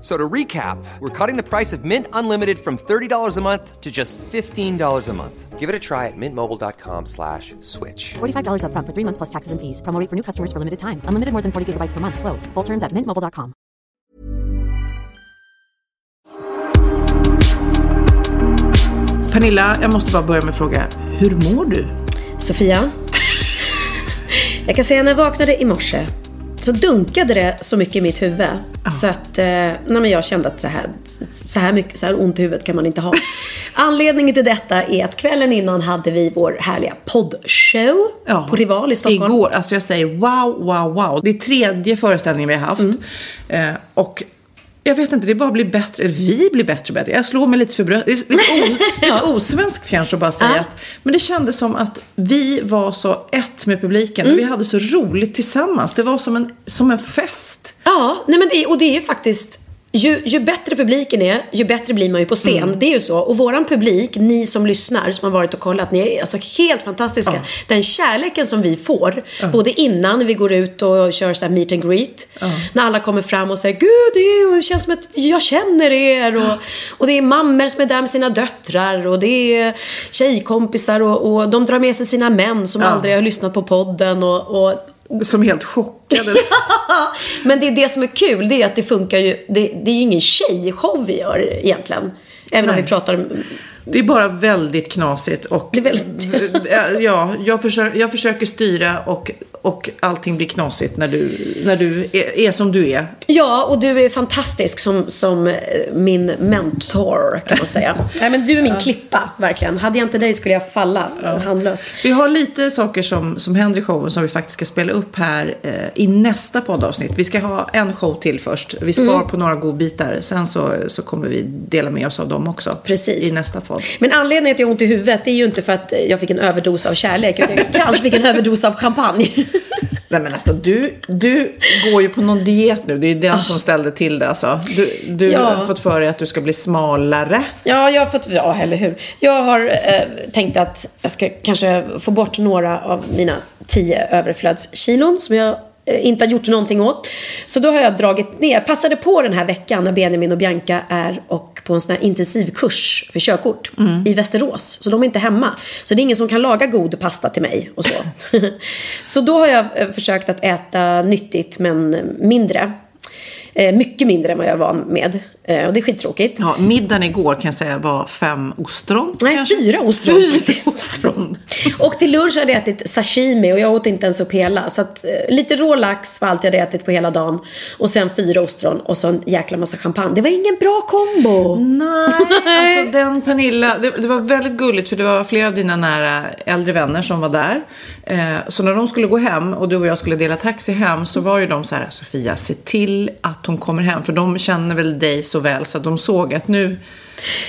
F- So to recap, we're cutting the price of Mint Unlimited from $30 a month to just $15 a month. Give it a try at mintmobile.com slash switch. $45 upfront for three months plus taxes and fees. Promo for new customers for limited time. Unlimited more than 40 gigabytes per month. Slows. Full terms at mintmobile.com. Pernilla, jag måste bara börja med att fråga, hur mår du? Sofia. Jag kan säga när jag vaknade i morse så dunkade det så mycket i mitt huvud. Så att eh, nej, men jag kände att så här, så, här mycket, så här ont i huvudet kan man inte ha. Anledningen till detta är att kvällen innan hade vi vår härliga poddshow på Rival i Stockholm. Igår, alltså jag säger wow, wow, wow. Det är tredje föreställningen vi har haft. Mm. Eh, och jag vet inte, det bara blir bättre. Vi blir bättre och bättre. Jag slår mig lite för bröstet. Det är lite, o, lite osvenskt kanske att bara säga Ja. att. Men det kändes som att vi var så ett med publiken. Mm. Vi hade så roligt tillsammans. Det var som en, som en fest. Ja, nej men det, och det är ju faktiskt ju, ju bättre publiken är, ju bättre blir man ju på scen. Mm. Det är ju så. Och våran publik, ni som lyssnar, som har varit och kollat, ni är alltså helt fantastiska. Ja. Den kärleken som vi får, både innan vi går ut och kör så meet and greet. När alla kommer fram och säger Gud, det, är, det känns som att jag känner er. Och, och det är mammor som är där med sina döttrar. Och det är tjejkompisar. Och, och de drar med sig sina män som Ja. aldrig har lyssnat på podden. Och, och Som helt chockade. men det är det som är kul, det är att det funkar ju. Det, det är ju ingen tjejshow vi gör egentligen. Även om Nej. vi pratar om... Det är bara väldigt knasigt. Och, Det är väldigt- ja, jag, försöker, jag försöker styra och, och allting blir knasigt när du, när du är, är som du är. Ja, och du är fantastisk som, som eh, min mentor kan man säga. Nej, men du är min klippa, verkligen. Hade jag inte dig skulle jag falla handlöst. Vi har lite saker som, som händer i showen som vi faktiskt ska spela upp här eh, i nästa poddavsnitt. Vi ska ha en show till först. Vi spar Mm. på några godbitar. Sen så, så kommer vi dela med oss av dem också. Precis. I nästa podd. Men anledningen till att jag har ont i huvudet det är ju inte för att jag fick en överdos av kärlek. Utan jag kanske fick en överdos av champagne. Nej men alltså du, du går ju på någon diet nu. Det är den som ställde till det alltså. Du, du Ah. Ja. har fått för dig att du ska bli smalare. Ja, jag har fått, ja, eller hur. Jag har eh, tänkt att jag ska kanske få bort några av mina tio överflödskilon som jag inte har gjort någonting åt. Så då har jag dragit ner, passade på den här veckan när Benjamin och Bianca är och på en sån här intensivkurs för körkort i Västerås. Så de är inte hemma. Så det är ingen som kan laga god pasta till mig och så. så då har jag eh, försökt att äta nyttigt men mindre. Eh, mycket mindre än vad jag är van med. Eh, och det är skittråkigt. Ja, middagen igår kan jag säga var fem ostron. Nej, kanske. fyra ostron faktiskt. ostron. Och till lunch hade jag ätit sashimi och jag åt inte ens upp hela. Så att, eh, lite rå lax var allt jag hade ätit på hela dagen. Och sen fyra ostron och så en jäkla massa champagne. Det var ingen bra kombo. Nej, alltså den Pernilla, det, det var väldigt gulligt för det var flera av dina nära äldre vänner som var där. Eh, så när de skulle gå hem och du och jag skulle dela taxi hem så var ju de så här, Sofia, se till att hon kommer hem. För de känner väl dig så väl så att de såg att nu,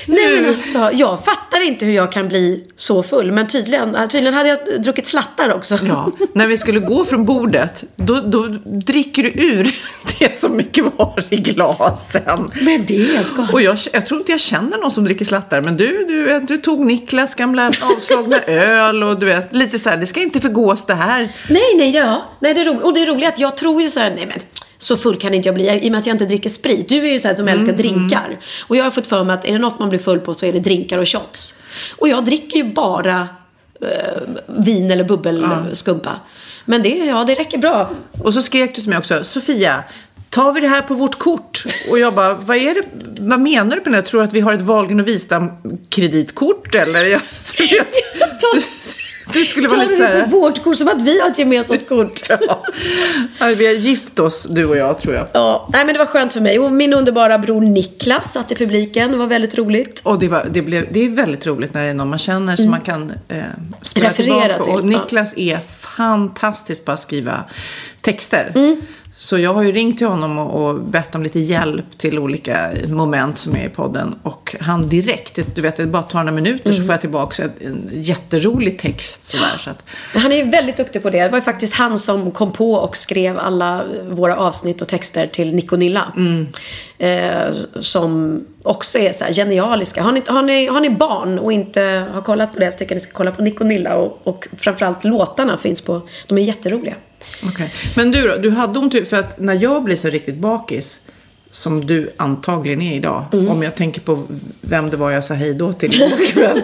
Nej men alltså, jag fattar inte hur jag kan bli så full. Men tydligen, tydligen hade jag druckit slattar också. Ja, när vi skulle gå från bordet, då, då dricker du ur det som mycket var i glasen. Men det är helt galet. Och jag, jag tror inte jag känner någon som dricker slattar, men du, du, du tog Niklas gamla avslagna öl och du vet, lite så här, det ska inte förgås det här. Nej, nej, ja. Nej, det är roligt. Och det är roligt att jag tror ju så här, nej men så full kan inte jag bli i och med att jag inte dricker sprit. Du är ju så här som älskar drinkar. Och jag har fått för mig att är det något man blir full på så är det drinkar och shots. Och jag dricker ju bara eh, vin eller bubbelskumpa. Men det, ja, det räcker bra. Och så skrek du till mig också, Sofia, tar vi det här på vårt kort? Och jag bara, vad är det, vad menar du på det? Tror du att vi har ett Wahlgren och Wistam kreditkort eller? Jag, jag, Du skulle vara lite så du det här... på vårt kort som att vi har ett gemensamt kort? Ja. Ja, vi har gift oss, du och jag, tror jag. Ja, nej men det var skönt för mig. Och min underbara bror Niklas satt i publiken. Det var väldigt roligt. Och det, var, det, blev, det är väldigt roligt när det är någon man känner som man kan eh, Mm. Referera tillbaka till, Och ja. Niklas är fantastisk på att skriva texter. Mm. Så jag har ju ringt till honom och, och bett om lite hjälp till olika moment som är i podden. Och han direkt, du vet det bara tar några minuter Mm. så får jag tillbaka en, en jätterolig text. Sådär, så att, Han är väldigt duktig på det. Det var ju faktiskt han som kom på och skrev alla våra avsnitt och texter till Nick och Nilla. Eh, som också är så här genialiska. Har ni, har, ni, har ni barn och inte har kollat på det så tycker jag ni ska kolla på Nick och Nilla. Och, och framförallt låtarna finns på, de är jätteroliga. Okej. Men du då, du hade ont i- för att när jag blir så riktigt bakis, som du antagligen är idag, Mm. om jag tänker på vem det var jag sa hej då till igår kväll,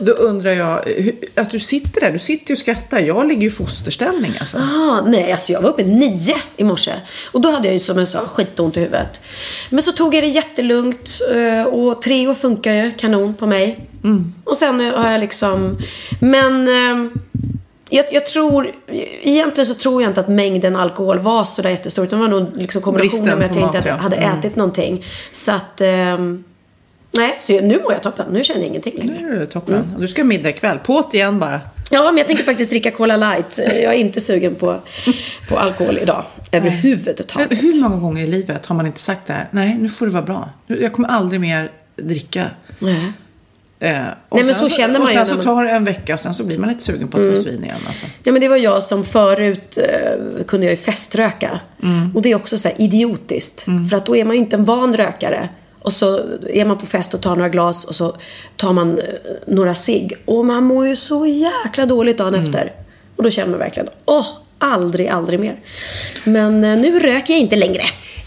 då undrar jag, hur- att du sitter där, du sitter ju och skrattar, jag ligger ju i fosterställning alltså. Ah, nej, alltså jag var uppe nio i morse. Och då hade jag ju som jag sa skitont i huvudet. Men så tog jag det jättelugnt eh, och Treo funkar ju kanon på mig. Och sen har jag liksom... Men eh, jag, jag tror... Egentligen så tror jag inte att mängden alkohol var så där jättestor. Utan det var nog liksom kombinationen med att jag inte hade, hade Mm. ätit någonting. Så att... Eh, nej, så jag, nu mår jag toppen. Nu känner jag ingenting längre. Nu är det toppen. Mm. Du ska ha middag ikväll, på't igen bara. Ja, men jag tänker faktiskt dricka Cola Light. Jag är inte sugen på, på alkohol idag. Överhuvudtaget. Men hur många gånger i livet har man inte sagt det här, nej nu får det vara bra, jag kommer aldrig mer dricka. Nej. Eh, och Nej, men sen så känner man Och sen så man- Mm. tar det en vecka sen så blir man lite sugen på ett glas vin igen. Alltså. Ja men det var jag som förut eh, kunde jag ju feströka. Och det är också så här idiotiskt. För att då är man ju inte en van rökare. Och så är man på fest och tar några glas och så tar man eh, några cigg. Och man mår ju så jäkla dåligt dagen efter. Och då känner man verkligen, åh, aldrig, aldrig mer. Men eh, nu röker jag inte längre.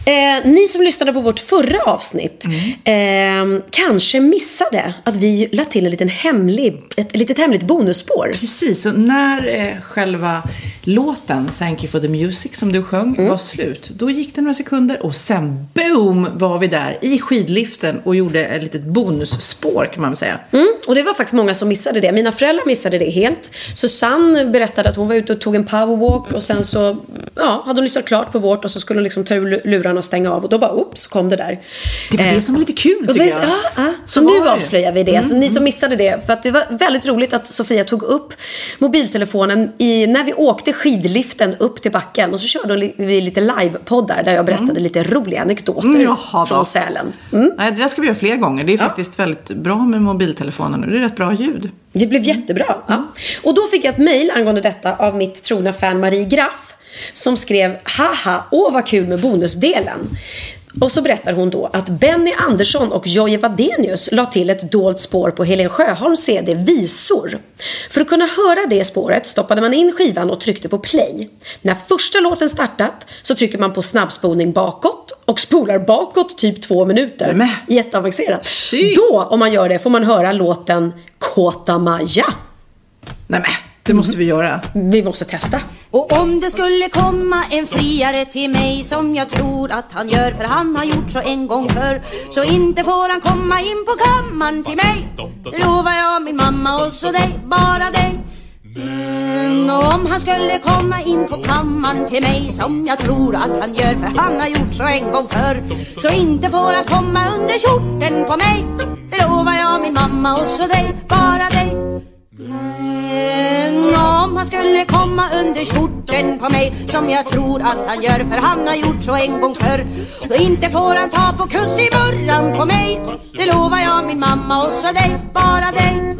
Eh, ni som lyssnade på vårt förra avsnitt eh, kanske missade att vi la till en liten hemlig, ett litet hemligt bonusspår. Precis, så när eh, själva låten Thank you for the music som du sjöng Mm. var slut, då gick det några sekunder och sen boom var vi där i skidliften och gjorde ett litet bonusspår kan man väl säga. Mm, och det var faktiskt många som missade det. Mina föräldrar missade det helt. Susanne berättade att hon var ute och tog en powerwalk och sen så ja, hade hon lyssnat klart på vårt och så skulle hon liksom ta ur lurarna och stänga av och då bara oops kom det där. Det var Eh, det som var lite kul tycker jag. ja, ja. Så, Så nu det. Mm, avslöjar vi det. Så ni som missade det. För att det var väldigt roligt att Sofia tog upp mobiltelefonen i, när vi åkte skidliften upp till backen. Och så körde vi lite livepoddar där jag berättade lite roliga anekdoter Mm, jaha från Sälen. Mm. Nej, det där ska vi göra fler gånger. Det är faktiskt väldigt bra med mobiltelefonen och det är rätt bra ljud. Det blev jättebra. Ja. Och då fick jag ett mejl angående detta av mitt trogna fan Marie Graff. Som skrev haha, åh vad kul med bonusdelen. Och så berättar hon då att Benny Andersson och Jojje Wadenius la till ett dolt spår på Helen Sjöholms CD Visor. För att kunna höra det spåret stoppade man in skivan och tryckte på play. När första låten startat så trycker man på snabbspolning bakåt och spolar bakåt typ två minuter. Nämen. Jätteavancerat. Shit. Då, om man gör det, får man höra låten Kåta Maja. Nej men, det måste vi göra. Vi måste testa. Och om det skulle komma en friare till mig som jag tror att han gör för han har gjort så en gång förr så inte får han komma in på kammaren till mig Det lovar jag min mamma och så dig, bara dig Men om han skulle komma in på kammaren till mig som jag tror att han gör för han har gjort så en gång förr så inte får han komma under skjorten på mig Det lovar jag min mamma och så dig, bara dig men om han skulle komma under skjorten på mig Som jag tror att han gör för han har gjort så en gång förr Och inte får han ta på kuss i burran på mig. Det lovar jag min mamma och så dig, bara dig.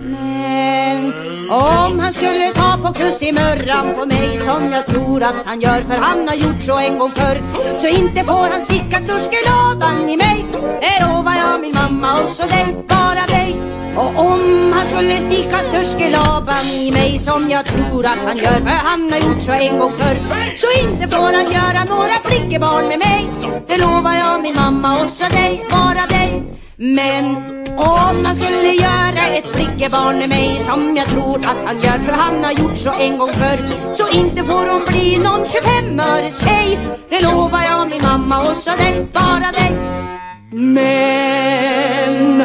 Men om han skulle ta på kuss i mörran på mig Som jag tror att han gör för han har gjort så en gång förr Så inte får han sticka Sturskelaban i mig. Det lovar jag min mamma och så dig, bara dig. Och om han skulle sticka sturskelaban i mig som jag tror att han gör för han har gjort så en gång förr Så inte får han göra några flickebarn med mig. Det lovar jag min mamma och så dig, bara dig. Men om han skulle göra ett flickebarn med mig som jag tror att han gör för han har gjort så en gång förr Så inte får hon bli någon 25-öres tjej. Det lovar jag min mamma och så dig, bara dig men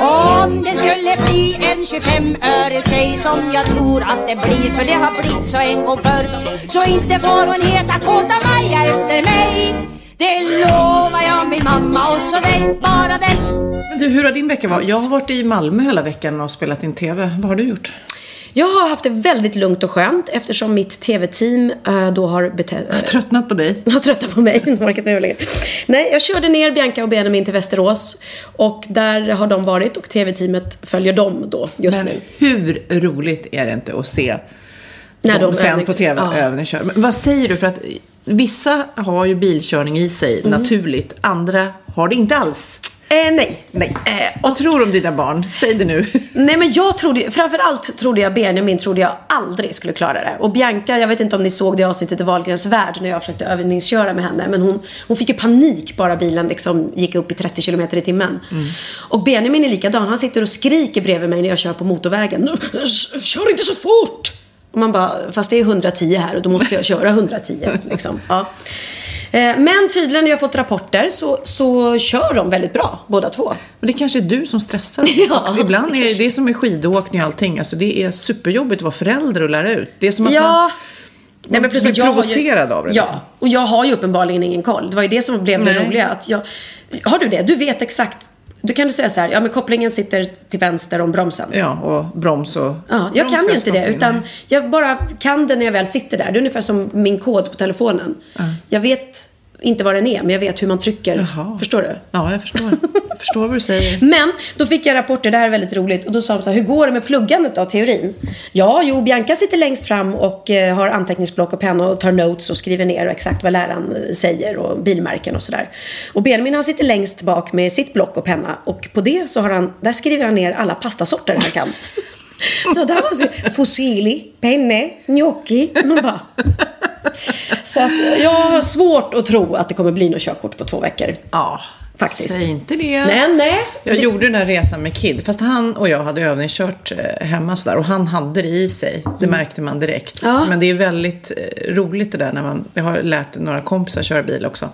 Om det skulle bli en 25 öre som jag tror att det blir För det har blivit så en gång förr Så inte får hon heta Kåta Maja efter mig. Det lovar jag min mamma och så dig, bara dig Men du, hur har din vecka varit? Jag har varit i Malmö hela veckan och spelat in TV. Vad har du gjort? Jag har haft det väldigt lugnt och skönt eftersom mitt TV-team äh, då har betett... Jag har tröttnat på dig. har tröttnat på mig. orkat med längre. Nej, jag körde ner Bianca och Benjamin till Västerås. Och där har de varit och TV-teamet följer dem då just Men nu. hur roligt är det inte att se När dem de sen på TV Ja. övningskör? Men vad säger du? För att vissa har ju bilkörning i sig Mm. naturligt. Andra har det inte alls. Eh, nej. Nej. vad tror du om dina barn? Säg det nu. Nej men jag trodde, framförallt trodde jag Benjamin trodde jag aldrig skulle klara det. Och Bianca, jag vet inte om ni såg det avsnittet i Wahlgrens värld när jag försökte övningsköra med henne. Men hon, hon fick ju panik bara bilen liksom gick upp i 30 km i timmen. Och Benjamin är likadan, han sitter och skriker bredvid mig när jag kör på motorvägen. "Nu, s- Kör inte så fort! Och man bara, fast det är 110 här och då måste jag köra 110. Liksom. Ja. Eh, Men tydligen när jag har fått rapporter så, så kör de väldigt bra, båda två. Men det kanske är du som stressar. Ja, också. Ibland det är det som med skidåkning och allting. Alltså det är superjobbigt att vara förälder och lära ut. Det är som att Ja. man Nej, men plus blir har ju- provocerad av det. Ja, liksom. och jag har ju uppenbarligen ingen koll. Det var ju det som blev det Nej. roliga. Att jag, har du det? Du vet exakt. Du kan du säga så här, ja men kopplingen sitter till vänster om bromsen. Ja, och broms och... Ja, jag kan ju inte det, utan jag bara kan det när jag väl sitter där. Det är ungefär som min kod på telefonen. Jag vet inte vad den är, men jag vet hur man trycker. Jaha. Förstår du? Ja, jag förstår. Jag förstår vad du säger. Men då fick jag rapporter, det här är väldigt roligt. Och då sa de så här, hur går det med pluggandet av teorin? Ja, jo, Bianca sitter längst fram och eh, har anteckningsblock och penna och tar notes och skriver ner exakt vad läraren eh, säger och bilmärken och sådär. Och Benjamin han sitter längst bak med sitt block och penna. Och på det så har han, där skriver han ner alla pastasorter han kan. Så där var så, fusilli, penne, gnocchi. Man bara... Så att jag har svårt att tro att det kommer bli något körkort på två veckor. Ja, Faktiskt. Säg inte det. Nej, nej. Jag gjorde den här resan med Kid, fast han och jag hade övningskört eh, hemma sådär och han hade det i sig. Det märkte man direkt. Mm. Ja. Men det är väldigt eh, roligt det där när man, jag har lärt några kompisar köra bil också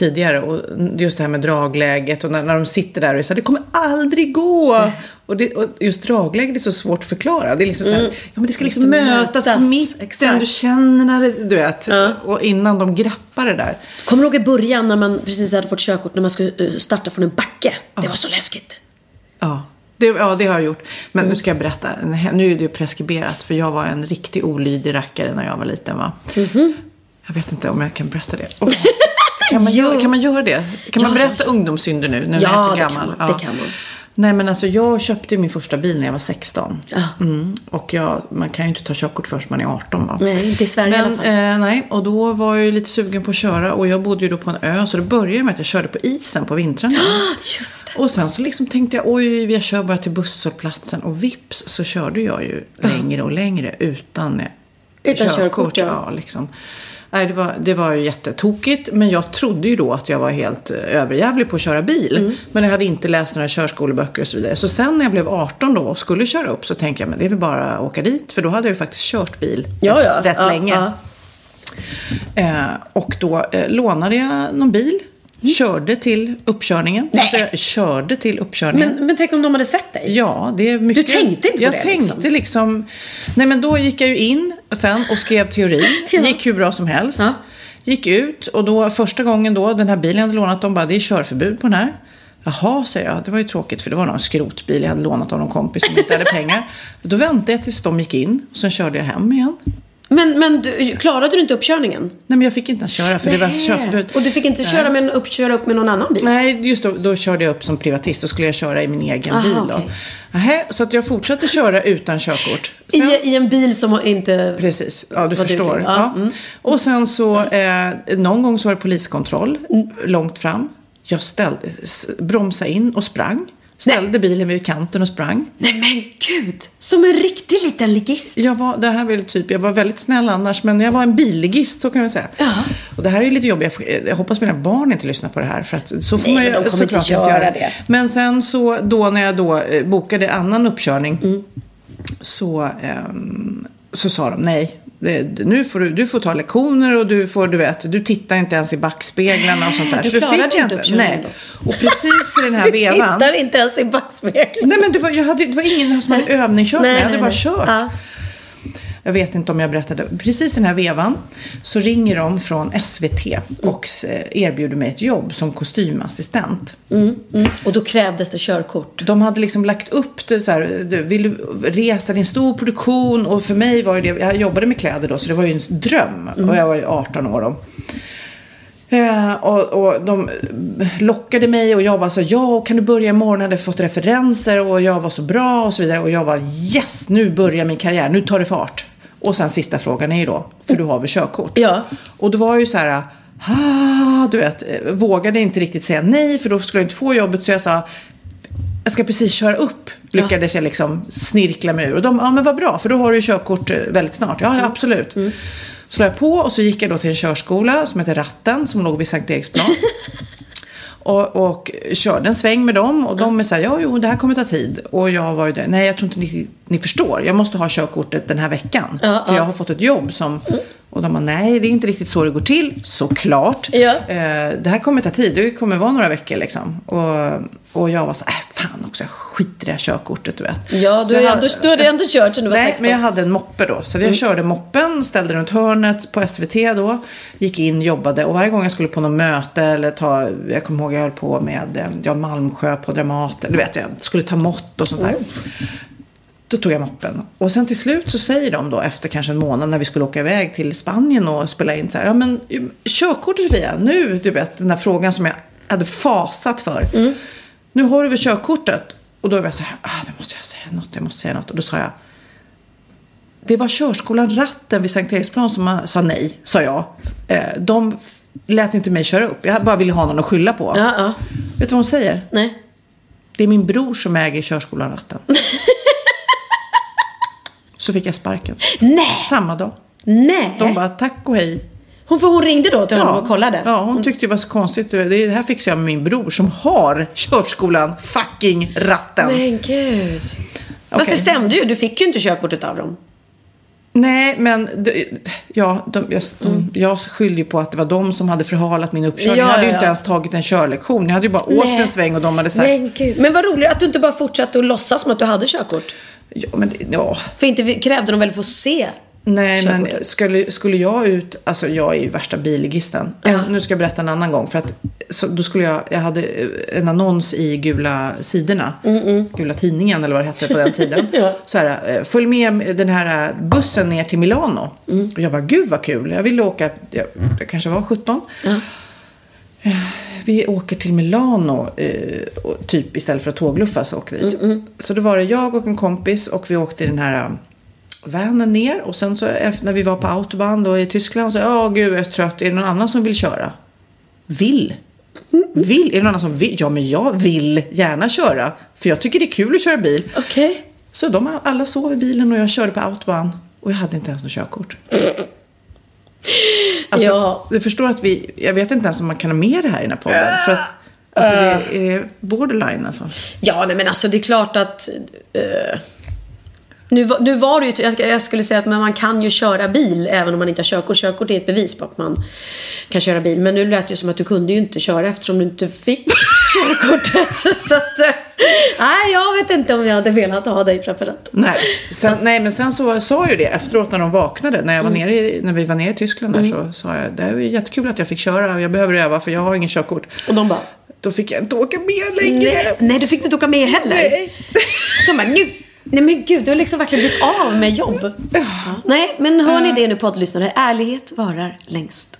tidigare och just det här med dragläget och när, när de sitter där och så här, det kommer aldrig gå. Och, det, och just dragläget är så svårt att förklara. Det är liksom så här, ja men det ska liksom Mm. Måste mötas, på mötas, mitten, exakt. du känner när det, du vet. Ja. Och innan de grappar det där. Kommer du ihåg i början när man precis hade fått körkort när man skulle eh, starta från en backe? Det var så läskigt. Ja. Det, ja, det har jag gjort. Men nu ska jag berätta. Nu är det ju preskriberat. För jag var en riktig olydig rackare när jag var liten. Va? Jag vet inte om jag kan berätta det. Åh. Kan, man göra, kan man göra det? Kan man Ja, ja, berätta ja. ungdomssynder nu? nu när Ja, jag är så gammal? man. Det kan man. Nej men alltså jag köpte ju min första bil när jag var 16. Ja. Mm. Och jag, man kan ju inte ta körkort förrän man är 18 va? Nej, inte i Sverige i alla Men, fall. eh, nej, och då var jag ju lite sugen på att köra och jag bodde ju då på en ö så det började med att jag körde på isen på vintrarna. Just det. Och sen så liksom tänkte jag, oj, jag kör bara till busshållplatsen. Och vips så körde jag ju längre och längre utan, Utan körkort, ja. ja. liksom. Nej, det var, det var ju jättetokigt. Men jag trodde ju då att jag var helt eh, överjävlig på att köra bil. Mm. Men jag hade inte läst några körskoleböcker och så vidare. Så sen när jag blev 18 då och skulle köra upp så tänkte jag, men det är väl bara att åka dit. För då hade jag ju faktiskt kört bil Ja, ja. rätt Ja, länge. Eh, och då eh, lånade jag någon bil. Körde till uppkörningen. Mm. Nej. Alltså jag körde till uppkörningen. Men, men tänk om de hade sett dig? Ja, det är mycket. Du tänkte inte på jag det, tänkte liksom? liksom. Nej men då gick jag ju in och sen och skrev teori. Ja. Gick hur bra som helst. Ja. Gick ut och då första gången då, den här bilen jag hade lånat, de bara, det är körförbud på den här. Jaha, säger jag. Det var ju tråkigt för det var någon skrotbil jag hade lånat av någon kompis som inte hade pengar. Då väntade jag tills de gick in och sen körde jag hem igen. Men, men du, klarade du inte uppkörningen? Nej men jag fick inte ens köra för det var körförbud. Och du fick inte köra, med en, upp, köra upp med någon annan bil? Nej, just då, då körde jag upp som privatist. Då skulle jag köra i min egen Aha, bil. Då. okej. Nähä, så att jag fortsatte köra utan körkort. Sen- I, I en bil som inte... Precis, ja du förstår. duglig. Ja, Ja. mm. Och sen så, eh, någon gång så var det poliskontroll långt fram. Jag ställde, bromsade in och sprang. Ställde bilen vid kanten och sprang. Nej men gud! Som en riktig liten ligist. Jag var, det här var väl typ, jag var väldigt snäll annars, men jag var en billigist så kan man säga. Ja. Och det här är ju lite jobbigt, jag, hoppas mina barn inte lyssnar på det här, för att så får Nej, man ju de kommer inte såklart göra det. Men sen så, då när jag då eh, bokade annan uppkörning, Mm. så, ehm, så sa de nej, nu får du, du får ta lektioner och du får, du vet, du tittar inte ens i backspeglarna och sånt där. Du Så klarade fick inte uppkörningen Nej. Och precis i den här Du vevan. tittar inte ens i backspegeln. Nej men det var, jag hade, det var ingen som hade övningskört mig, jag hade bara kört. Ja. Jag vet inte om jag berättade. Precis i den här vevan så ringer de från SVT och eh, erbjuder mig ett jobb som kostymassistent. Och då krävdes det körkort. De hade liksom lagt upp det så här, du, vill du resa din stor produktion? Och för mig var det, jag jobbade med kläder då, så det var ju en dröm. Och jag var ju 18 år då. Eh, och, och de lockade mig och jag var så ja, kan du börja imorgon? Jag hade fått referenser och jag var så bra och så vidare. Och jag var yes, nu börjar min karriär, nu tar det fart. Och sen sista frågan är ju då, för du har väl körkort? Ja. Och då var ju så här, ah, du vet, eh, vågade inte riktigt säga nej för då skulle jag inte få jobbet. Så jag sa, jag ska precis köra upp. Lyckades jag liksom snirkla mig ur. Och de, ja men vad bra, för då har du ju körkort eh, väldigt snart. Ja, ja absolut. Så la jag på och så gick jag då till en körskola som heter Ratten, som låg vid Sankt Eriksplan. Och, och körde en sväng med dem och de är så här, ja jo det här kommer ta tid. Och jag var ju där, nej jag tror inte ni, ni förstår, jag måste ha körkortet den här veckan. Ja, för ja. jag har fått ett jobb som, och de bara, nej det är inte riktigt så det går till, såklart. Ja. Eh, det här kommer ta tid, det kommer vara några veckor liksom. Och, och jag var så här, äh, fan också, jag skiter i det här körkortet du vet. Ja, du, hade- ändå, du hade ändå kört sen du var Nej, 16. men jag hade en moppe då. Så jag körde moppen, ställde runt hörnet på SVT då. Gick in, jobbade och varje gång jag skulle på något möte eller ta, jag kommer ihåg jag höll på med eh, Jan Malmsjö på Dramaten. Du vet, jag skulle ta mått och sånt där. Då tog jag moppen. Och sen till slut så säger de då efter kanske en månad när vi skulle åka iväg till Spanien och spela in så här. Ja men körkortet Sofia, nu du vet den där frågan som jag hade fasat för. Nu har du väl körkortet? Och då var jag så här, ah, nu måste jag säga något, jag måste säga något. Och då sa jag, det var körskolan Ratten vid Sankt Eriksplan som sa nej, sa jag. Eh, De lät inte mig köra upp. Jag bara ville ha någon att skylla på. Ja, ja. Vet du vad hon säger? Nej. Det är min bror som äger körskolan Ratten. Så fick jag sparken. Nej. Samma dag. Nej. De bara tack och hej. Hon, för hon ringde då till honom och kollade? Ja, hon tyckte det var så konstigt. Det här fixar jag med min bror som har körskolan fucking Ratten. Men gud. Fast Okej. det stämde ju. Du fick ju inte körkortet av dem. Nej, men ja, de, jag, de, jag skyllde ju på att det var de som hade förhalat min uppkörning. Ja, jag hade ju ja, inte ja. ens tagit en körlektion. Jag hade ju bara åkt Nej. en sväng och de hade sagt... Men gud. Men vad roligt att du inte bara fortsatte att låtsas som att du hade körkort. Ja, men, ja. För inte krävde de väl få se Nej, men skulle, skulle jag ut... Alltså jag är ju värsta billigisten. En- Nu ska jag berätta en annan gång. För att så, då skulle jag... Jag hade en annons i Gula sidorna. Gula tidningen eller vad det hette på den tiden. Ja. Så här, eh, följ med den här bussen ner till Milano. Och jag bara, gud vad kul. Jag ville åka... Jag, jag kanske var 17. Vi åker till Milano, eh, typ istället för att tågluffa så åker vi dit. Så då var det jag och en kompis och vi åkte i den här eh, vanen ner. Och sen så när vi var på autobahn då i Tyskland så ja gud jag är så trött. Är det någon annan som vill köra? Vill? Vill? Är det någon annan som vill? Ja men jag vill gärna köra. För jag tycker det är kul att köra bil. Okej. Så de alla sov i bilen och jag körde på autobahn. Och jag hade inte ens något körkort. Alltså, Ja. Du förstår att vi, jag vet inte ens om man kan ha med det här i den här podden. För att alltså, det är borderline alltså. Ja, nej men alltså det är klart att... eh, nu, nu var det ju, jag, skulle säga att men man kan ju köra bil även om man inte har körkort. Körkort är ett bevis på att man kan köra bil. Men nu lät det ju som att du kunde ju inte köra eftersom du inte fick körkortet. Så att, eh, nej, jag vet inte om jag hade velat ha dig ratten. Nej, sen, nej, men sen så sa jag ju det efteråt när de vaknade. När, jag var nere i, när vi var nere i Tyskland där så sa jag det är jättekul att jag fick köra. Jag behöver öva för jag har ingen körkort. Och de bara, Då fick jag inte åka med längre. nej, nej du fick inte åka med heller. Nej. De bara, nu, nej men gud, du har liksom verkligen blivit av med jobb. Ja. Nej, men hör ni det nu poddlyssnare? Ärlighet varar längst.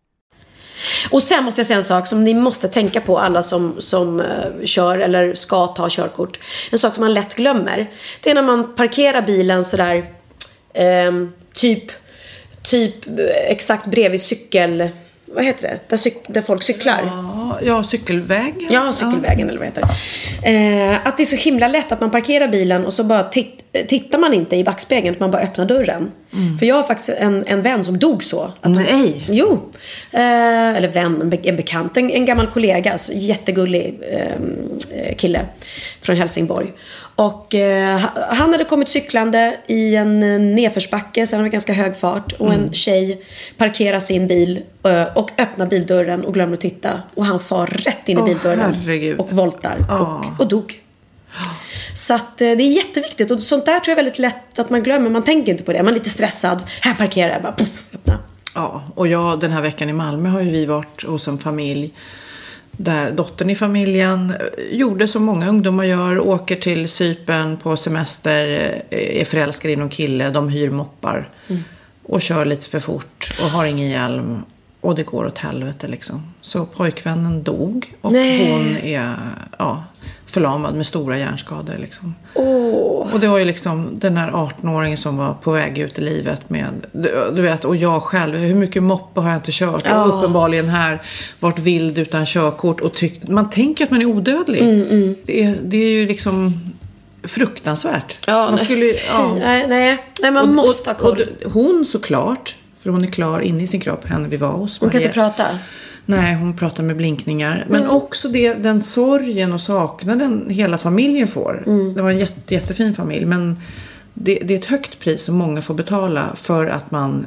Och sen måste jag säga en sak som ni måste tänka på alla som, som uh, kör eller ska ta körkort. En sak som man lätt glömmer. Det är när man parkerar bilen sådär uh, typ, typ uh, exakt bredvid cykel... Vad heter det? Där, cyk, där folk cyklar. Ja, ja cykelväg. Ja, cykelvägen ja. eller vad heter det. Eh, att det är så himla lätt att man parkerar bilen och så bara titt, tittar man inte i backspegeln, man bara öppnar dörren. Mm. För jag har faktiskt en, en vän som dog så. Att Nej! Han, jo. Eh, eller vän, en, be, en bekant. En, en, gammal kollega. Så jättegullig ehm, eh, kille från Helsingborg. Och eh, han hade kommit cyklande i en nedförsbacke, så han var ganska hög fart. Och mm. en tjej parkerar sin bil eh, och öppnar bildörren och glömmer att titta. Och han far rätt in i oh, bildörren. Herregud. Och voltar. Oh. Och, och dog. Så att eh, det är jätteviktigt och sånt där tror jag är väldigt lätt att man glömmer. Man tänker inte på det. Man är lite stressad. Här parkerar jag bara, puff, öppna. Ja, och jag den här veckan i Malmö har ju vi varit hos en familj där dottern i familjen eh, gjorde som många ungdomar gör, åker till Cypern på semester, eh, är förälskade i någon kille, de hyr moppar och kör lite för fort och har ingen hjälm och det går åt helvete liksom. Så pojkvännen dog och Nej. hon är ja, förlamad med stora hjärnskador liksom. Och det var ju liksom den här 18-åringen som var på väg ut i livet med, du, du vet, och jag själv, hur mycket moppe har jag inte kört? Och uppenbarligen här varit vild utan körkort och tyckt, man tänker att man är odödlig. Det, är, det är ju liksom fruktansvärt. man skulle, ja. nej, nej, nej, man Och- måste ha koll. och, hon såklart, för hon är klar inne i sin kropp, henne vi var hos. Hon kan inte prata. Nej, hon pratar med blinkningar. Men också det, den sorgen och saknaden hela familjen får. Det var en jätte, jättefin familj. Men det, det är ett högt pris som många får betala för att man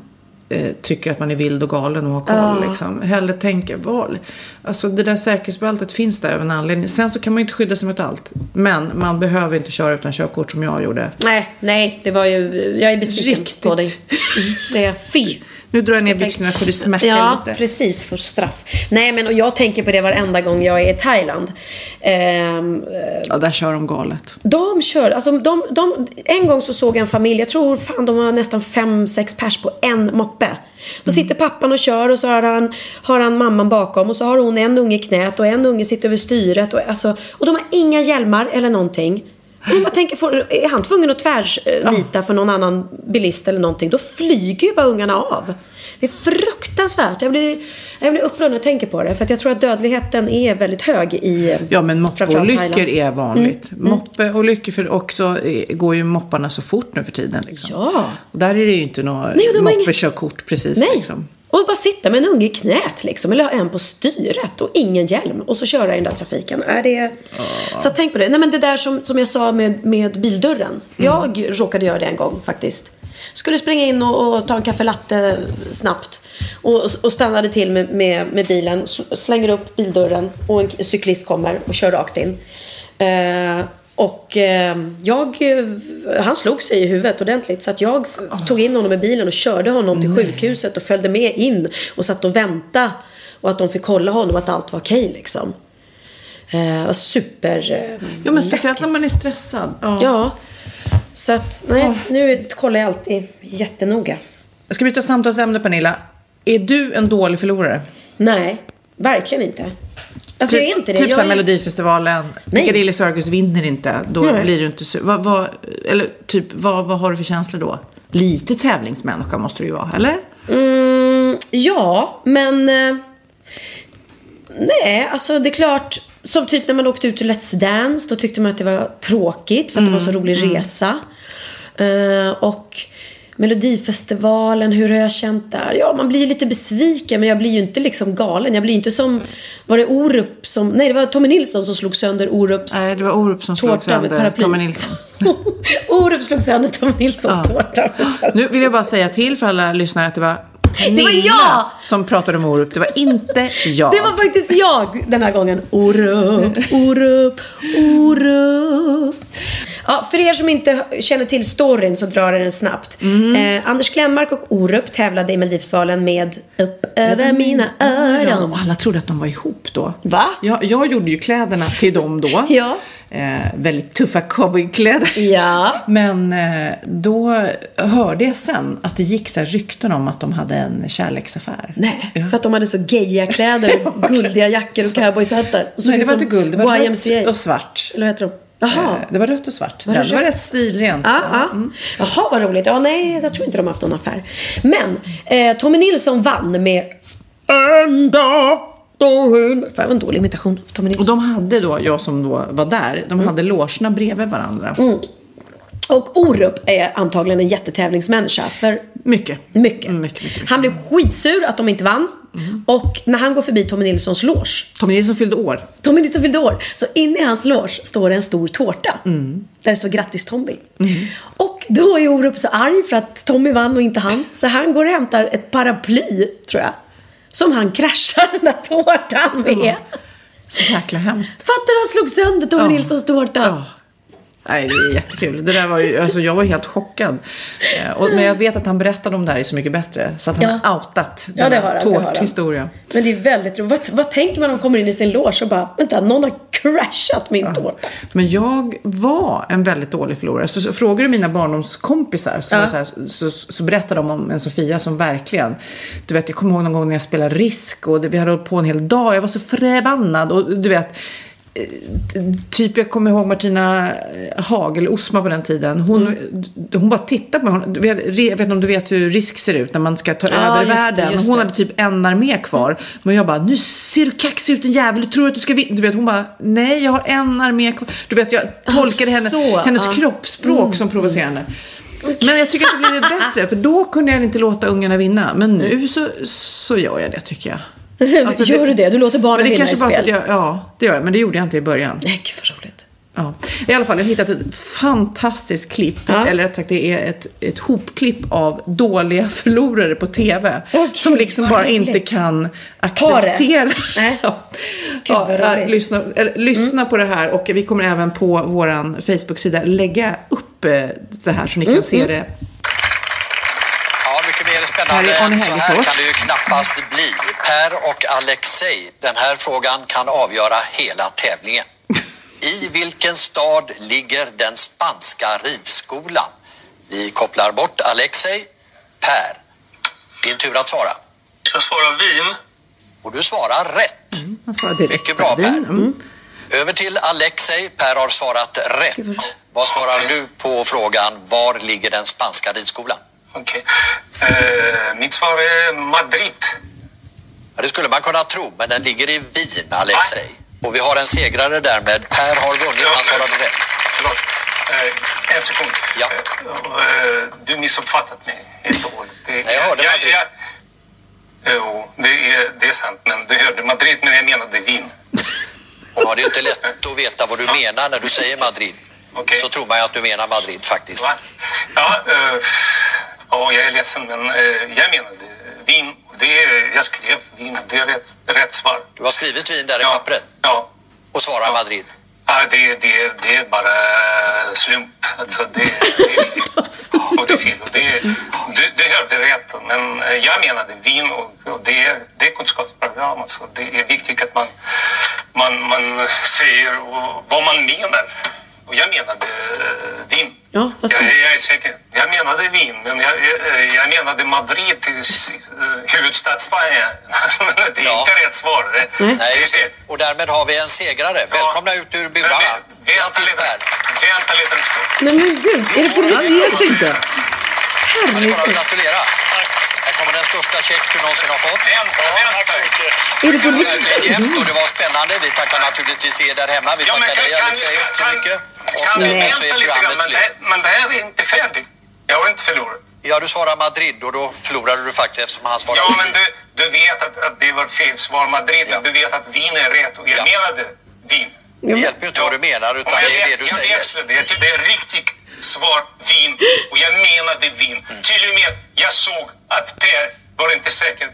eh, tycker att man är vild och galen och har koll. Liksom. Hellre tänka, val. Alltså det där säkerhetsbältet finns där av en anledning. Sen så kan man ju inte skydda sig mot allt. Men man behöver inte köra utan körkort som jag gjorde. Nej, nej, det var ju, jag är besviken Riktigt. på dig. Mm, det är fy. Nu drar jag ner byxorna för du smärtar Ja, lite. precis. För straff. Nej, men och jag tänker på det varenda gång jag är i Thailand. Ehm, Ja, där kör de galet. de kör, alltså de, de, en gång så såg jag en familj, jag tror fan de var nästan fem, sex pers på en moppe. Då sitter pappan och kör och så har han, har han mamman bakom och så har hon en unge i knät och en unge sitter över styret. Och, alltså, och de har inga hjälmar eller någonting. Man tänker, får, är han tvungen att tvärnita för någon annan bilist eller någonting, då flyger ju bara ungarna av. Det är fruktansvärt. Jag blir, jag blir upprörd när jag tänker på det. För att jag tror att dödligheten är väldigt hög i Ja, men moppeolyckor är vanligt. Moppeolyckor, för också eh, går ju mopparna så fort nu för tiden. Liksom. Ja. Och där är det ju inte något moppekörkort precis. Nej. Liksom. Och bara sitta med en unge i knät liksom. Eller ha en på styret och ingen hjälm. Och så köra i den där trafiken. Är det... Så tänk på det. Nej men det där som, som jag sa med, med bildörren. Jag råkade göra det en gång faktiskt. Skulle springa in och, och ta en kaffe latte snabbt. Och, och stannade till med, med, med bilen. sl- Slänger upp bildörren. Och en cyklist kommer och kör rakt in. Eh, och eh, jag, han slog sig i huvudet ordentligt så att jag f- tog in honom i bilen och körde honom till sjukhuset och följde med in och satt och väntade. Och att de fick kolla honom att allt var okej liksom. Eh, super eh, Jo, men speciellt när man är stressad. Ja. Ja. Så att, nej, nu kollar jag alltid jättenoga. Jag ska byta samtalsämne Pernilla. Är du en dålig förlorare? Nej, verkligen inte. Alltså jag är inte det. Typ jag är... Melodifestivalen. Piccadilly Circus vinner inte. Då Nej. blir du inte så... Vad, vad, eller typ, vad, vad har du för känslor då? Lite tävlingsmänniska måste du ju vara, eller? Mm, ja, men... Eh, nej, alltså det är klart. Som typ när man åkte ut till Let's Dance. Då tyckte man att det var tråkigt för att det var så rolig resa. Eh, och Melodifestivalen, hur har jag känt där? Ja, man blir ju lite besviken men jag blir ju inte liksom galen. Jag blir inte som, var det Orup som, nej det var Tommy Nilsson som slog sönder Orups Nej, det var Orup som slog sönder. Tommy Nilsson. Orup slog sönder Tommy Nilssons Ja. tårta. Nu vill jag bara säga till för alla lyssnare att det var Pernilla var jag! som pratade om Orup. Det var inte jag. Det var faktiskt jag den här gången. Orup, Orup, Orup. Ja, för er som inte känner till storyn så drar jag den snabbt. Mm. Eh, Anders Glenmark och Orup tävlade i Melodifestivalen med Upp över mina öron. Och alla trodde att de var ihop då. Va? Jag, jag gjorde ju kläderna till dem då. Ja. Eh, väldigt tuffa cowboykläder. Ja. Men eh, då hörde jag sen att det gick så rykten om att de hade en kärleksaffär. Nej, Ja. för att de hade så geja kläder och guldiga jackor och såg Nej, det var inte guld, det var YMCA. rött och svart. Eller vad heter de? Eh, Det var rött och svart. Var det det var, rätt stilrent. Ja, ja. Jaha, vad roligt. Ja, nej, jag tror inte de har haft någon affär. Men eh, Tommy Nilsson vann med En dag var en dålig imitation av Tommy Och Nilsson. de hade då, jag som då var där, de hade logerna bredvid varandra. Och Orup är antagligen en jättetävlingsmänniska. För Mycket. mycket. Mm, mycket, mycket, mycket. Han blev skitsur att de inte vann. Och när han går förbi Tommy Nilssons loge. Tommy Nilsson fyllde år. Tommy Nilsson fyllde år. Så inne i hans loge står det en stor tårta. Mm. Där det står grattis Tommy. Och då är Orup så arg för att Tommy vann och inte han. Så han går och hämtar ett paraply, tror jag. Som han kraschar den där tårtan med. Så jäkla hemskt. Fattar du? Han slog sönder Tommy Ja. Nilssons tårta. Ja. Nej, det är jättekul. Det där var ju, alltså, jag var helt chockad. Eh, och, men jag vet att han berättade om det här i Så mycket bättre. Så att han Ja. har outat Ja, det har tårthistoria. Men det är väldigt roligt. Vad, vad tänker man om man kommer in i sin loge och bara, vänta, någon har crashat min tårta. Men jag var en väldigt dålig förlorare. Så, så frågar du mina barndomskompisar så, Ja. så, här, så, så, berättar de om en Sofia som verkligen... Du vet, jag kommer ihåg någon gång när jag spelade Risk och det, vi hade hållit på en hel dag. Jag var så förbannad. Och du vet, typ jag kommer ihåg Martina Haag, eller Osma på den tiden. Hon, Mm. hon bara tittade på mig. Hon- Jag vet inte om du vet hur Risk ser ut när man ska ta Ja, över det, världen. just hon det. hade typ en armé kvar. Men jag bara, nu ser du kaxig ut en jävel. Du tror att du ska vinna. Du vet, hon bara, nej jag har en armé kvar. Du vet, jag tolkade henne, så, hennes ja. kroppsspråk som provocerande. Men jag tycker att det blivit bättre. För då kunde jag inte låta ungarna vinna. Men nu så, så gör jag det tycker jag. Alltså, Gör du det? Du låter barnen men det vinna kanske i bara för att spel? jag, Ja, det gör jag. Men det gjorde jag inte i början. Nej, gud vad roligt. Ja. I alla fall, jag har hittat ett fantastiskt klipp. Ja. Eller rätt sagt, det är ett, ett hopklipp av dåliga förlorare på TV. Okej, som liksom bara roligt. inte kan Ta det. acceptera. Nej. ja. Gud, Ja, lyssna eller, lyssna på det här och vi kommer även på vår Facebook-sida lägga upp eh, det här så ni kan se det. Ja, mycket mer Här spännande är Arne så här kan det ju knappast bli. Per och Alexei, den här frågan kan avgöra hela tävlingen. I vilken stad ligger den spanska ridskolan? Vi kopplar bort Alexei. Per, din tur att svara. Jag svarar Wien. Och du svarar rätt. Han svarar direkt. Mycket bra. Per. Mm. Över till Alexei. Per har svarat rätt. Vad svarar du på frågan var ligger den spanska ridskolan? Okej. Eh, mitt svar är Madrid. Ja, det skulle man kunna tro, men den ligger i Wien, Alexei. Och vi har en segrare därmed. Per har vunnit, han svarade rätt. Förlåt. Eh, en sekund. Ja. Eh, eh, du missuppfattat mig helt och hållet. Nej, jag hörde Madrid. Jo, det är, det är sant. Men du hörde Madrid, men jag menade Wien. Ja, det är inte lätt att veta vad du menar när du säger Madrid. Okej. Så tror man ju att du menar Madrid faktiskt. Va? Ja, eh, ja, jag är ledsen, men eh, jag menade Wien. Det är, jag skrev Wien. Det är rätt, rätt svar. Du har skrivit Wien där i Ja. pappret Ja. och svarar Madrid. Ja, det, det, det är bara slump. Alltså det, det är fel. Och det är fel. Och det, du, du hörde rätt. Men jag menade Wien och, och det, är, det är kunskapsprogram. Alltså det är viktigt att man, man, man säger vad man menar. Och jag menade eh, Wien. Ja, fast jag, jag är säker. Jag menade Wien, men jag, jag, jag menade Madrid till uh, huvudstad Spanien. det är Ja. inte rätt svar. Det, Nej. Det just det. Och därmed har vi en segrare. Välkomna ut ur burarna. Vänta lite. Vänta lite en stund. Nej men gud, är det på Han ger sig inte. Ja, det är bara att gratulera. Här kommer den största check du någonsin har fått. Vänta, vänta. Är det på Det riktigt? det var spännande. Vi tackar naturligtvis er där hemma. Vi tackar dig Alexei så mycket. Kan så vänta lite grann? Men det, men det här är inte färdigt. Jag har inte förlorat. Ja, du svarar Madrid och då förlorade du faktiskt eftersom han svarade Ja, men du, du vet att, att det var fel svar Madrid. Ja. Du vet att Wien är rätt och jag Ja. menade Wien. Det hjälper ju inte vad du menar utan det är det du jag säger. Jag tyckte det är riktigt svar Wien och jag menade Wien. Mm. Till och med jag såg att Per var inte säker.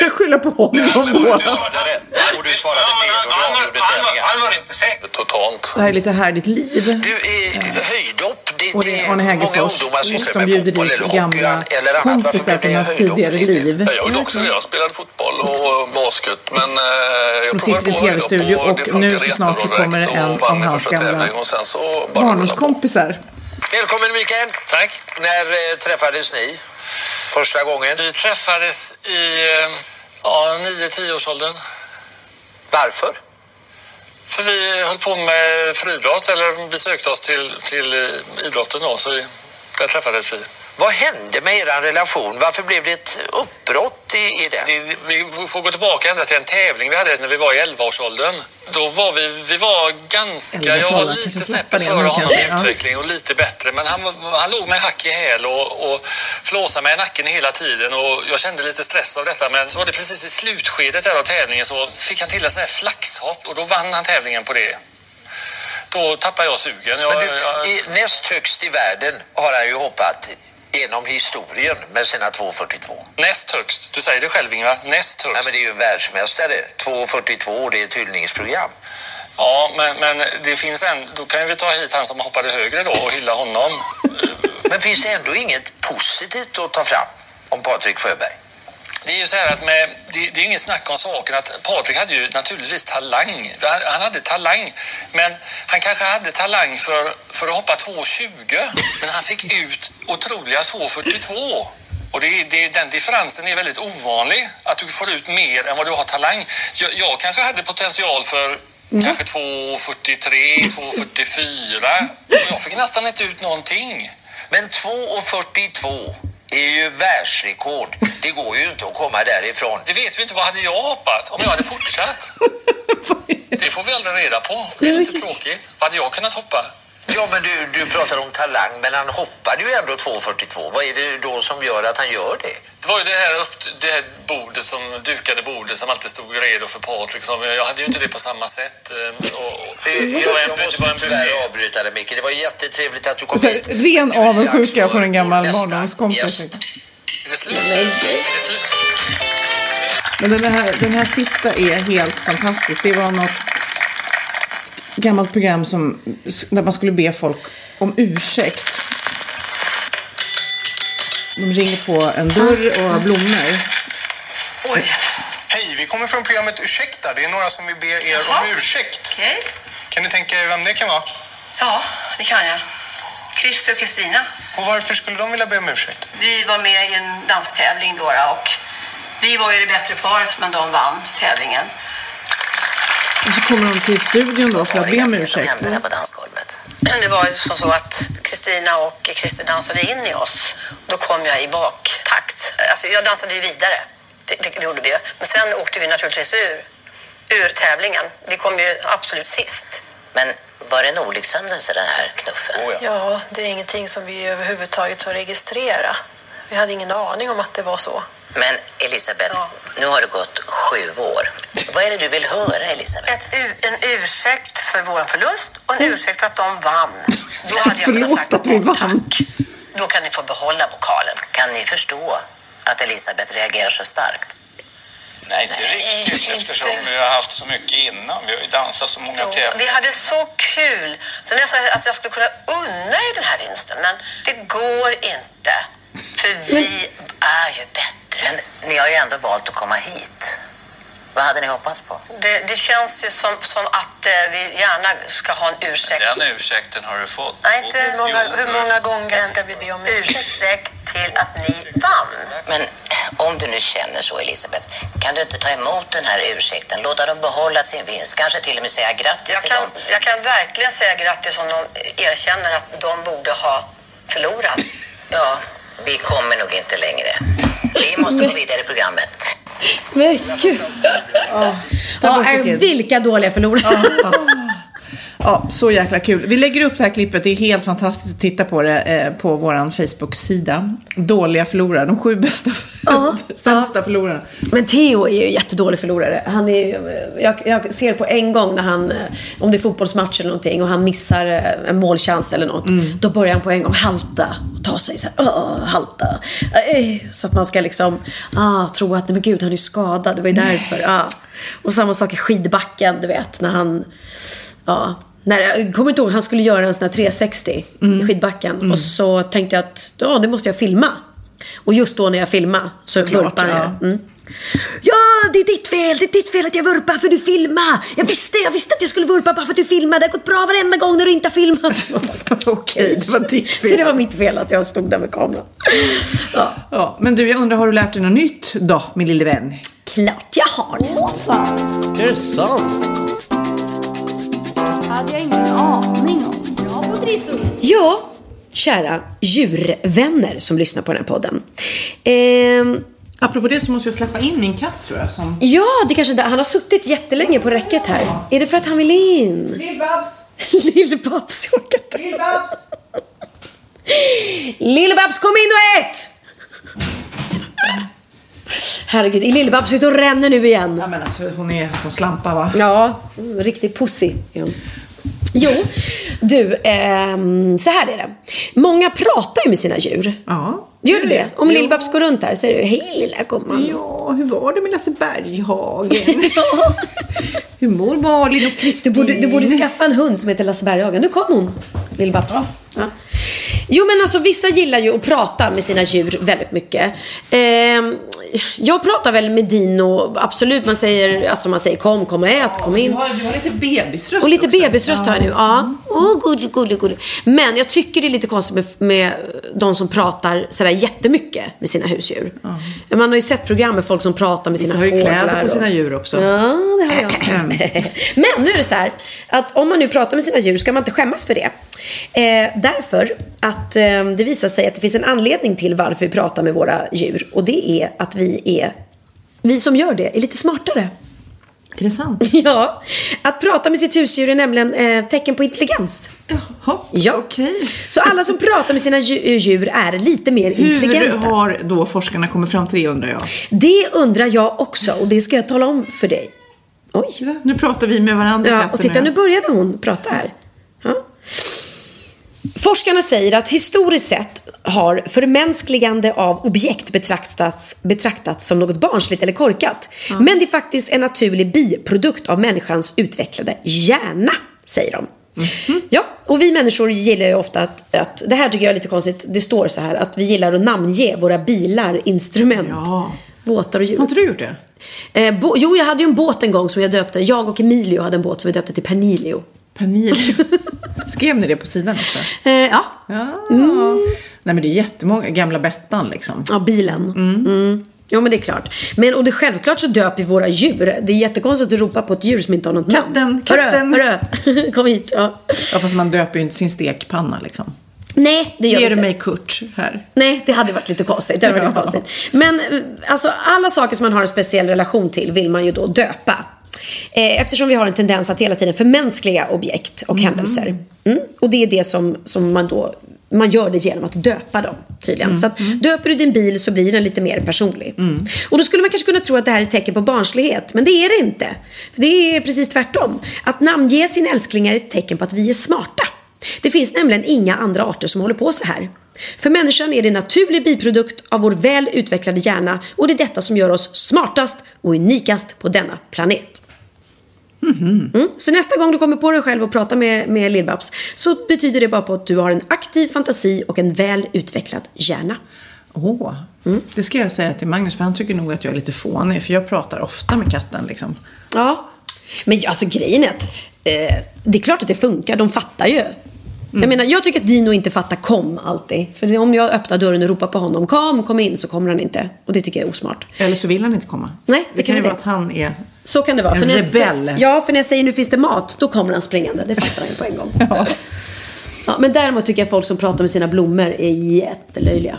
Jag skyller på honom Du båda. svarade rätt och du svarade fel han, och du avgjorde tävlingen. han var inte säker. Totalt. Det här är lite härligt liv. Du, är höjdhopp, det, Och det är Arne många Hägerfors. ungdomar Och sysslar de med bjuder fotboll dit gamla eller annat. Varför kompisar blev från det hans höjdhopp? tidigare liv. Jag gjorde också det. Jag spelade fotboll och basket. Men eh, jag Då provade på i höjdhopp TV-studio och nu snart så kommer en av hans gamla barndomskompisar. Välkommen Mikael. Tack. När eh, träffades ni första gången? Vi träffades i eh, ja, 9-10 årsåldern. Varför? För vi höll på med friidrott, eller vi sökte oss till, till eh, idrotten då, så vi, där träffades vi. Vad hände med er relation? Varför blev det ett uppbrott i, i den? Det, vi får gå tillbaka ända till en tävling vi hade när vi var i 11-årsåldern. Då var vi, vi var ganska, jag var 11-årsåldern, lite snäppet före honom i utveckling och lite bättre. Men han, han låg med hack i häl och, och flåsade mig i nacken hela tiden och jag kände lite stress av detta. Men så var det precis i slutskedet där av tävlingen så fick han till en sån här flaxhopp och då vann han tävlingen på det. Då tappade jag sugen. Jag, Men du, jag, i, näst högst i världen har han ju hoppat genom historien med sina 2,42. näst högst. Du säger det själv Ingvar. Näst högst. Nej, men det är ju en världsmästare. 2,42 det är ett hyllningsprogram. Ja, men, men det finns en... Då kan vi ta hit han som hoppade högre då och hylla honom. Men finns det ändå inget positivt att ta fram om Patrik Sjöberg? Det är ju så här att med, det, det är inget snack om saken att Patrik hade ju naturligtvis talang. Han, han hade talang, men han kanske hade talang för, för att hoppa 2,20. Men han fick ut otroliga 2,42. Och det, det, den differensen är väldigt ovanlig, att du får ut mer än vad du har talang. Jag, jag kanske hade potential för kanske 2,43, 2,44. Och Jag fick nästan inte ut någonting. Men 2,42 är ju världsrekord. Det går ju inte att komma därifrån. Det vet vi inte. Vad hade jag hoppat om jag hade fortsatt? Det får vi aldrig reda på. Det är lite tråkigt. Vad hade jag kunnat hoppa? Ja, men du, du pratar om talang, men han hoppade ju ändå 2,42. Vad är det då som gör att han gör det? Det var ju det här, upp, det här bordet som, dukade bordet som alltid stod redo för Patrik. Som, jag hade ju inte det på samma sätt. eh, Och, och, det Jag, var en, jag det måste var en tyvärr avbryta dig, Micke. Det var jättetrevligt att du kom Så här, hit. ren avundsjuka för en gammal barndomskompis. gäst. Är det slut? Är det slut? Men den här, den här sista är helt fantastisk. Det var något gammalt program som, där man skulle be folk om ursäkt. De ringer på en dörr och har blommor. Oj. Hej, vi kommer från programmet Ursäkta. Det är några som vill be er om ursäkt. Okej. Kan ni tänka er vem det kan vara? Ja, det kan jag. Christer och Kristina. Och varför skulle de vilja be om ursäkt? Vi var med i en danstävling då då, och vi var ju det bättre paret men de vann tävlingen. Och så kommer de till studion då för att be om ursäkt. på dansgolvet? Det var ju som så att Kristina och Christer dansade in i oss. Då kom jag i baktakt. Alltså jag dansade ju vidare. Det, det, det gjorde vi ju. Men sen åkte vi naturligtvis ur, ur tävlingen. Vi kom ju absolut sist. Men var det en olyckshändelse den här knuffen? Ja, det är ingenting som vi överhuvudtaget har registrerat. Vi hade ingen aning om att det var så. Men Elisabeth, nu har det gått sju år. Vad är det du vill höra Elisabeth? Ett, en ursäkt för vår förlust och en ursäkt för att de vann. Då hade jag Förlåt sagt, att vi vann. då kan ni få behålla vokalen. Kan ni förstå att Elisabeth reagerar så starkt? Nej, inte Nej, riktigt inte. eftersom vi har haft så mycket innan. Vi har ju dansat så många Jo, Vi tävlingar. hade så kul. Så nästan att jag skulle kunna unna er den här vinsten. Men det går inte. För vi är ju bättre. Men ni har ju ändå valt att komma hit. Vad hade ni hoppats på? Det, det känns ju som, som att eh, vi gärna ska ha en ursäkt. Den ursäkten har du fått. Nej, inte hur många, hur många gånger ska vi be om ursäkt till att ni vann? Men om du nu känner så Elisabeth, kan du inte ta emot den här ursäkten? Låta dem behålla sin vinst, kanske till och med säga grattis Jag till kan, dem? jag kan verkligen säga grattis om de erkänner att de borde ha förlorat. Ja, vi kommer nog inte längre. Vi måste gå vidare i programmet. Men gud. Ja, är, vilka dåliga förlorare. Ja, så jäkla kul. Vi lägger upp det här klippet. Det är helt fantastiskt att titta på det eh, på vår Facebook-sida. Dåliga förlorare. De sju bästa, sämsta förlorarna. Men Theo är ju en jättedålig förlorare. Han är, jag, jag ser på en gång när han, eh, om det är fotbollsmatch eller någonting och han missar eh, en målchans eller något. Mm. Då börjar han på en gång halta och ta sig så här, "Åh, halta. Eh, Så att man ska liksom ah, tro att, nej men gud han är skadad, det var ju därför. Ah. Och samma sak i skidbacken, du vet, när han, ja. När, jag kommer inte ihåg, han skulle göra en sån här 360 i skidbacken. Och så tänkte jag att, ja det måste jag filma. Och just då när jag filmade så vurpade jag. ja. Mm. Ja, det är ditt fel! Det är ditt fel att jag vurpar för du filmar! Jag visste, jag visste att jag skulle vurpa bara för att du filmade. Det har gått bra varenda gång när du inte har filmat. Okej, det var ditt fel. Så det var mitt fel att jag stod där med kameran. Ja. Ja, men du, jag undrar, har du lärt dig något nytt då, min lille vän? Klart jag har det. Är det sant? Hade jag ingen aning om. Bra på trissor. Ja, kära djurvänner som lyssnar på den här podden. Ehm, Apropå det så måste jag släppa in min katt tror jag. Som... ja, det kanske där. Han har suttit jättelänge på räcket här. Är det för att han vill in? Lill-Babs! Lill-Babs, jag orkar inte. Lill-Babs! Lill-Babs, kom in och ät! Herregud, är Lill-Babs ute och ränner nu igen? Ja, men alltså hon är som slampa va? Ja, riktig pussy är hon. Jo, du, ehm, så här är det. Många pratar ju med sina djur. Ja. Gör du det? Om Lill-Babs går runt där säger du hej lilla gumman. Ja, hur var det med Lasse Berghagen? hur mår Malin och Du Kristin? borde, du borde skaffa en hund som heter Lasse Berghagen. Nu kom hon, Lill-Babs. Ja. Jo men alltså vissa gillar ju att prata med sina djur väldigt mycket. Ehm, jag pratar väl med Dino, absolut. Man säger, alltså man säger kom, kom och ät, kom in. Du har, du har lite bebisröst Och lite också. bebisröst har jag nu. Ja. Åh, gullig, gullig, gullig. Men jag tycker det är lite konstigt med, med de som pratar sådär jättemycket med sina husdjur. Man har ju sett program med folk som pratar med sina Vissa har ju fåglar. kläder på sina djur också. Ja, det har jag. Men nu är det så här att om man nu pratar med sina djur ska man inte skämmas för det. Eh, därför att eh, det visar sig att det finns en anledning till varför vi pratar med våra djur. Och det är att vi är, vi som gör det, är lite smartare. Är det sant? Ja. Att prata med sitt husdjur är nämligen eh, tecken på intelligens. Jaha, Ja. okej. Så alla som pratar med sina dju- djur är lite mer Hur intelligenta. har då forskarna kommit fram till det undrar jag? Det undrar jag också och det ska jag tala om för dig. Oj. Nu pratar vi med varandra Ja, och titta nu började hon prata här. Ja. Forskarna säger att historiskt sett har förmänskligande av objekt betraktats, betraktats som något barnsligt eller korkat. Men det är faktiskt en naturlig biprodukt av människans utvecklade hjärna, säger de. Ja, och vi människor gillar ju ofta att, att, det här tycker jag är lite konstigt, det står så här att vi gillar att namnge våra bilar, instrument, Ja. båtar och djur. Har inte du gjort det? Eh, jo, jag hade ju en båt en gång som jag döpte. Jag och Emilio hade en båt som vi döpte till Pernilio. Panik. Skrev ni det på sidan också? Eh, ja. Ja. Nej men det är jättemånga, gamla Bettan liksom. ja, bilen. Mm. Jo, men det är klart. Men och det, självklart så döper vi våra djur. Det är jättekonstigt att ropa på ett djur som inte har något Katten, namn. katten. Hörru, hörru. Kom hit. Ja. Ja fast man döper ju inte sin stekpanna liksom. Nej, det gör Ger du mig Kurt här? Nej, det hade varit lite konstigt. Det hade varit lite konstigt. Men eh, alltså, alla saker som man har en speciell relation till vill man ju då döpa. Eh, Eftersom vi har en tendens att hela tiden förmänskliga objekt och händelser. Mm. Och det är det som, som man då man gör det genom att döpa dem tydligen. Så att döper du din bil så blir den lite mer personlig. Och då skulle man kanske kunna tro att det här är ett tecken på barnslighet. Men det är det inte. För det är precis tvärtom. Att namnge sin älskling är ett tecken på att vi är smarta. Det finns nämligen inga andra arter som håller på så här. För människan är det en naturlig biprodukt av vår väl utvecklade hjärna och det är detta som gör oss smartast och unikast på denna planet. Mm. Så nästa gång du kommer på dig själv och pratar med, med Lill-Babs så betyder det bara på att du har en aktiv fantasi och en väl utvecklad hjärna. Åh, det ska jag säga till Magnus för han tycker nog att jag är lite fånig för jag pratar ofta med katten liksom. Ja. Men alltså grejen är att eh, det är klart att det funkar, de fattar ju. Jag menar, jag tycker att Dino inte fattar kom alltid. För om jag öppnar dörren och ropar på honom, kom, kom in, så kommer han inte. Och det tycker jag är osmart. Eller så vill han inte komma. Nej, det det kan ju vara att han är... Så kan det vara. En för när, rebell. För, ja, för när jag säger nu finns det mat, då kommer han springande. Det fattar han ju på en gång. Ja. men däremot tycker jag folk som pratar med sina blommor är jättelöjliga.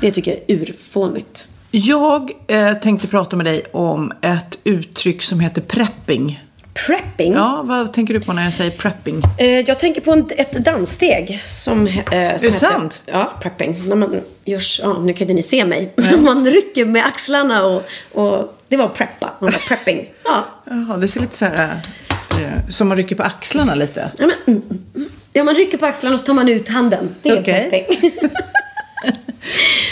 Det tycker jag är urfånigt. Jag eh, tänkte prata med dig om ett uttryck som heter prepping. Prepping? Ja, vad tänker du på när jag säger prepping? Eh, jag tänker på en, ett danssteg som, eh, som Är det sant? Ja, prepping. När man görs, ja, nu kan inte ni se mig. man rycker med axlarna och, och det var preppa. Man var prepping. Ja. Jaha, det ser lite så här... Eh, som man rycker på axlarna lite. Ja, men, mm, mm, mm. ja, man rycker på axlarna och så tar man ut handen. Det är Okej. prepping.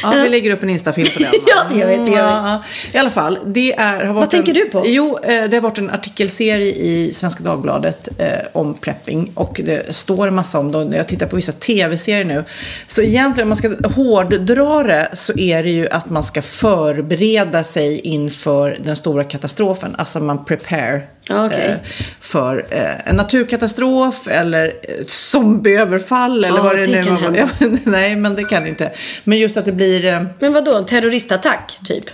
Ja, vi lägger upp en instafilm på den. Ja, det gör vi, det gör vi. I alla fall, det är, har varit tänker en, du på? Jo, eh, det har varit en artikelserie i Svenska Dagbladet eh, om prepping och det står massa om det. Jag tittar på vissa tv-serier nu. Så egentligen, om man ska hårddra det så är det ju att man ska förbereda sig inför den stora katastrofen. Alltså man prepare okej. eh, för eh, en naturkatastrof eller zombieöverfall eller Ja, vad det, det nu kan. Ja, Nej, men det kan det inte. Men just att det blir... Eh, Men vad då? En terroristattack, typ?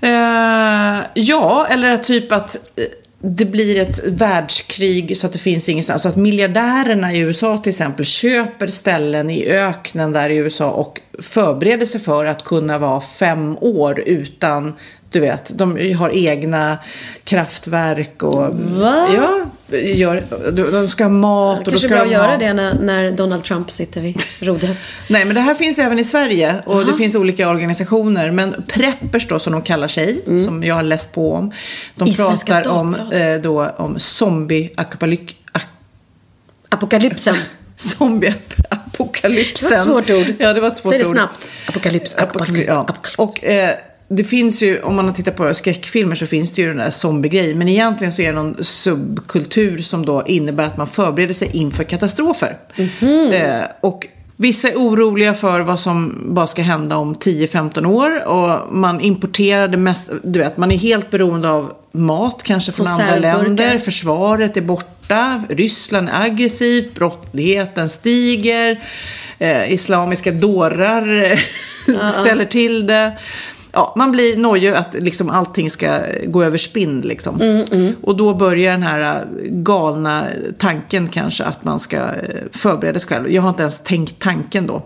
Eh, ja, eller typ att eh, det blir ett världskrig så att det finns ingenstans. Så att miljardärerna i USA till exempel köper ställen i öknen där i USA och förbereder sig för att kunna vara fem år utan, du vet, de har egna kraftverk och... Va? Ja, gör, de, de ska ha mat och då Kanske ska bra de att göra ha... det när, när Donald Trump sitter vid rodret. Nej, men det här finns även i Sverige och det finns olika organisationer. Men preppers då, som de kallar sig, som jag har läst på om. De I pratar om, eh, då, om zombie-apokalyx. Apokalypsen. Zombie-apokalypsen. Det var ett svårt ord. Ja, det var ett svårt Säg det ord. snabbt. Apokalyps. Apokalyps. Ja. Och eh, det finns ju, om man har tittat på skräckfilmer så finns det ju den där zombie-grejen. Men egentligen så är det någon subkultur som då innebär att man förbereder sig inför katastrofer. Mhm. Eh, och Vissa är oroliga för vad som bara ska hända om 10-15 år och man importerar det mest, du vet, man är helt beroende av mat kanske från andra länder, försvaret är borta, Ryssland är aggressivt, brottsligheten stiger, eh, islamiska dårar eh, ställer till det. Ja, man blir nojig att liksom allting ska gå över spinn. Liksom. Mm, Och då börjar den här eh, galna tanken kanske att man ska eh, förbereda sig själv. Jag har inte ens tänkt tanken då.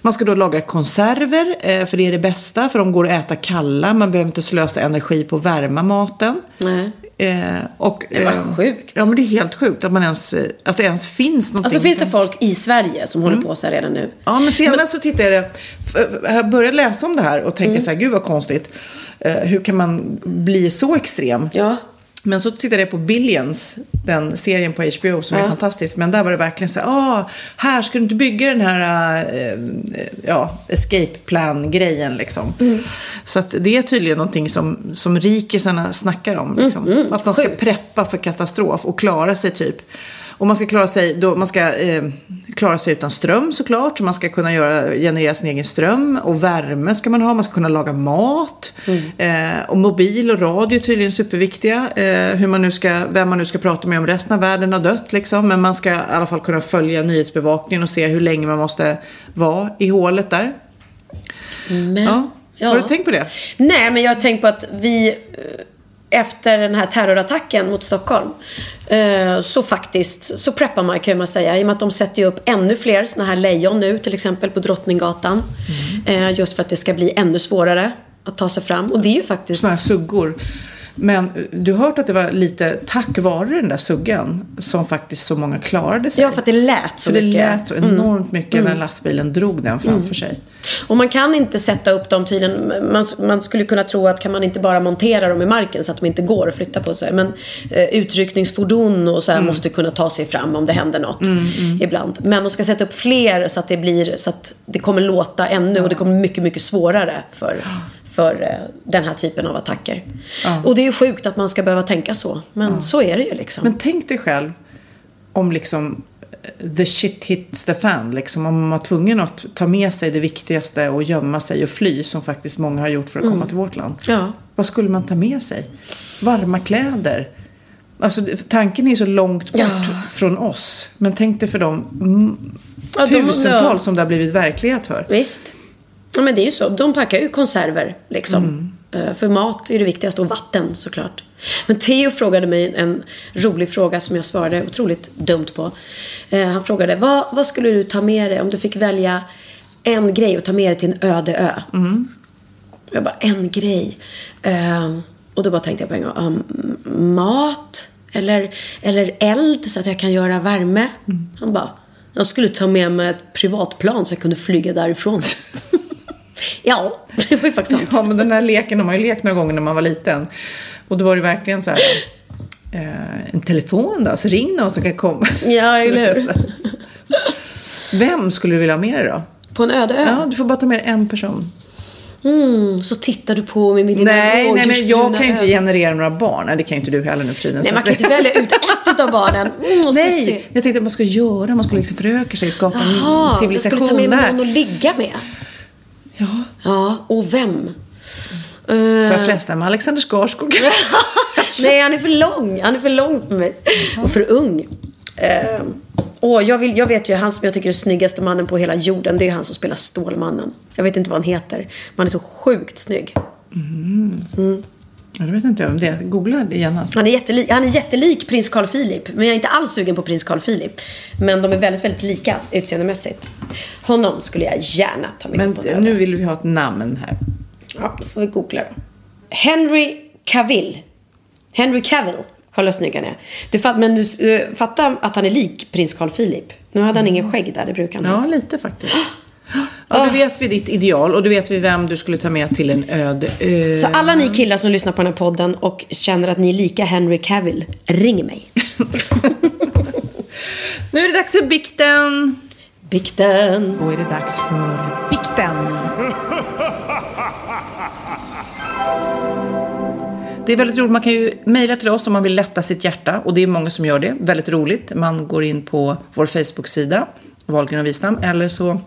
Man ska då lagra konserver, eh, för det är det bästa, för de går att äta kalla. Man behöver inte slösa energi på att värma maten. Nej. Eh, och, Det var eh, sjukt. Ja, men det är helt sjukt att, man ens, att det ens finns någonting. Alltså finns det folk i Sverige som Mm. håller på så här redan nu? Ja, men senast så tittade jag, jag började läsa om det här och tänkte så här, gud vad konstigt. Eh, hur kan man bli så extrem? Ja. Men så tittade jag på Billions, den serien på HBO som är Ja. fantastisk. Men där var det verkligen så här, ah, här ska du inte bygga den här eh, ja, escape plan-grejen liksom. Mm. Så att det är tydligen någonting som, som rikisarna snackar om. Liksom. Mhm, Att man ska sjukt. preppa för katastrof och klara sig typ. Och man ska klara sig, då, man ska, eh, klara sig utan ström såklart. Så man ska kunna göra, generera sin egen ström. Och värme ska man ha. Man ska kunna laga mat. Eh, och mobil och radio är tydligen superviktiga. Eh, hur man nu ska, vem man nu ska prata med om resten av världen har dött. Liksom. Men man ska i alla fall kunna följa nyhetsbevakningen och se hur länge man måste vara i hålet där. Men, Ja. ja. Har du tänkt på det? Nej, men jag har tänkt på att vi eh, efter den här terrorattacken mot Stockholm eh, så faktiskt så preppar man kan man säga. I och med att de sätter upp ännu fler såna här lejon nu till exempel på Drottninggatan. Mm. Eh, just för att det ska bli ännu svårare att ta sig fram. Och det är ju faktiskt... Sådana här suggor. Men eh, du har hört att det var lite tack vare den där suggan som faktiskt så många klarade sig. Ja, för att det lät så För det mycket. lät så Mm. enormt mycket när Mm. lastbilen drog den framför Mm. sig. Och man kan inte sätta upp dem tydligen. Man, man skulle kunna tro att kan man inte bara montera dem i marken så att de inte går att flytta på sig. Men eh, utryckningsfordon och så här måste kunna ta sig fram om det händer något Mm, mm. ibland. Men de ska sätta upp fler så att det blir så att det kommer låta ännu och det kommer mycket, mycket svårare för, för eh, den här typen av attacker. Ja. Och det är ju sjukt att man ska behöva tänka så. Men så är det ju liksom. Men tänk dig själv om liksom eh, the shit hits the fan. Liksom, om man var tvungen att ta med sig det viktigaste och gömma sig och fly som faktiskt många har gjort för att komma Mm. till vårt land. Ja. Vad skulle man ta med sig? Varma kläder. Alltså, tanken är så långt bort från oss. Men tänk dig för de Ja, de- tusentals ja. som det har blivit verklighet för. Visst. Ja, men det är ju så. De packar ju konserver liksom. Mm. Eh, För mat är det viktigaste och vatten såklart. Men Theo frågade mig en rolig fråga som jag svarade otroligt dumt på. Eh, Han frågade, vad, vad skulle du ta med dig om du fick välja en grej att ta med dig till en öde ö? Mm. Jag bara, en grej. Eh, och då bara tänkte jag på en gång, mat? Eller, eller eld så att jag kan göra värme? Mm. Han bara, jag skulle ta med mig ett privatplan så jag kunde flyga därifrån. ja, det var ju faktiskt sant. Ja, men den här leken har man ju lekt några gånger när man var liten. Och då var det verkligen så här. Eh, en telefon då, så ring någon som kan komma. Ja, eller hur? Vem skulle du vilja ha med dig då? På en öde ö? Ja, du får bara ta med dig en person. Mm, så tittar du på mig med dina Nej, nej, men jag kan ju inte generera några barn. Nej, det kan ju inte du heller nu för tiden. Nej, man kan inte välja ut ett av barnen. Mm, Nej, se. jag tänkte att man ska göra, man ska liksom föröka sig, skapa en Jaha, du civilisation skulle ta med mig där. någon att ligga med? Ja. Ja, och vem? Får Eh, jag förresten med Alexander Skarsgård? Nej, han är för lång. Han är för lång för mig. Och för ung. Eh, och jag, vill, jag vet ju, han som jag tycker är snyggaste mannen på hela jorden, det är han som spelar Stålmannen. Jag vet inte vad han heter, men han är så sjukt snygg. Mm. Ja, det vet inte jag om det. Googla det genast. Han är, jättelik, han är jättelik prins Carl Philip, men jag är inte alls sugen på prins Carl Philip. Men de är väldigt, väldigt lika utseendemässigt. Honom skulle jag gärna ta med Men på en öde. nu vill vi ha ett namn här. Ja, då får vi googla då. Henry Cavill. Henry Cavill. Kolla hur snygg han är. Du fatt, men du uh, fattar att han är lik prins Carl Philip. Nu hade han ingen skägg där, det brukar han ha. Ja, lite faktiskt. Ja, då vet vi ditt ideal och då vet vi vem du skulle ta med till en öde ö. Så alla ni killar som lyssnar på den här podden och känner att ni är lika Henry Cavill, ring mig. Nu är det dags för bikten. Bikten. Då är det dags för bikten. Det är väldigt roligt. Man kan ju mejla till oss om man vill lätta sitt hjärta. Och det är många som gör det. Väldigt roligt. Man går in på vår Facebook-sida, Wahlgren och Wistam. Eller så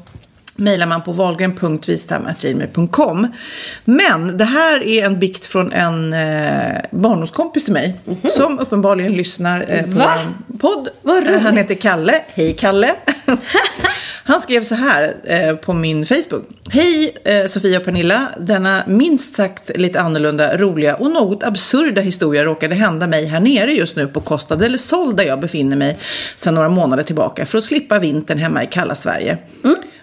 mejlar man på wahlgren.wistam.gmail.com. Men det här är en bikt från en eh, barndomskompis till mig. Som uppenbarligen lyssnar eh, på. Va? vår podd. Eh, Han heter Kalle. Hej Kalle! Han skrev så här eh, på min Facebook. Hej eh, Sofia och Pernilla. Denna minst sagt lite annorlunda, roliga och något absurda historia råkade hända mig här nere just nu på Costa del Sol där jag befinner mig sedan några månader tillbaka för att slippa vintern hemma i kalla Sverige.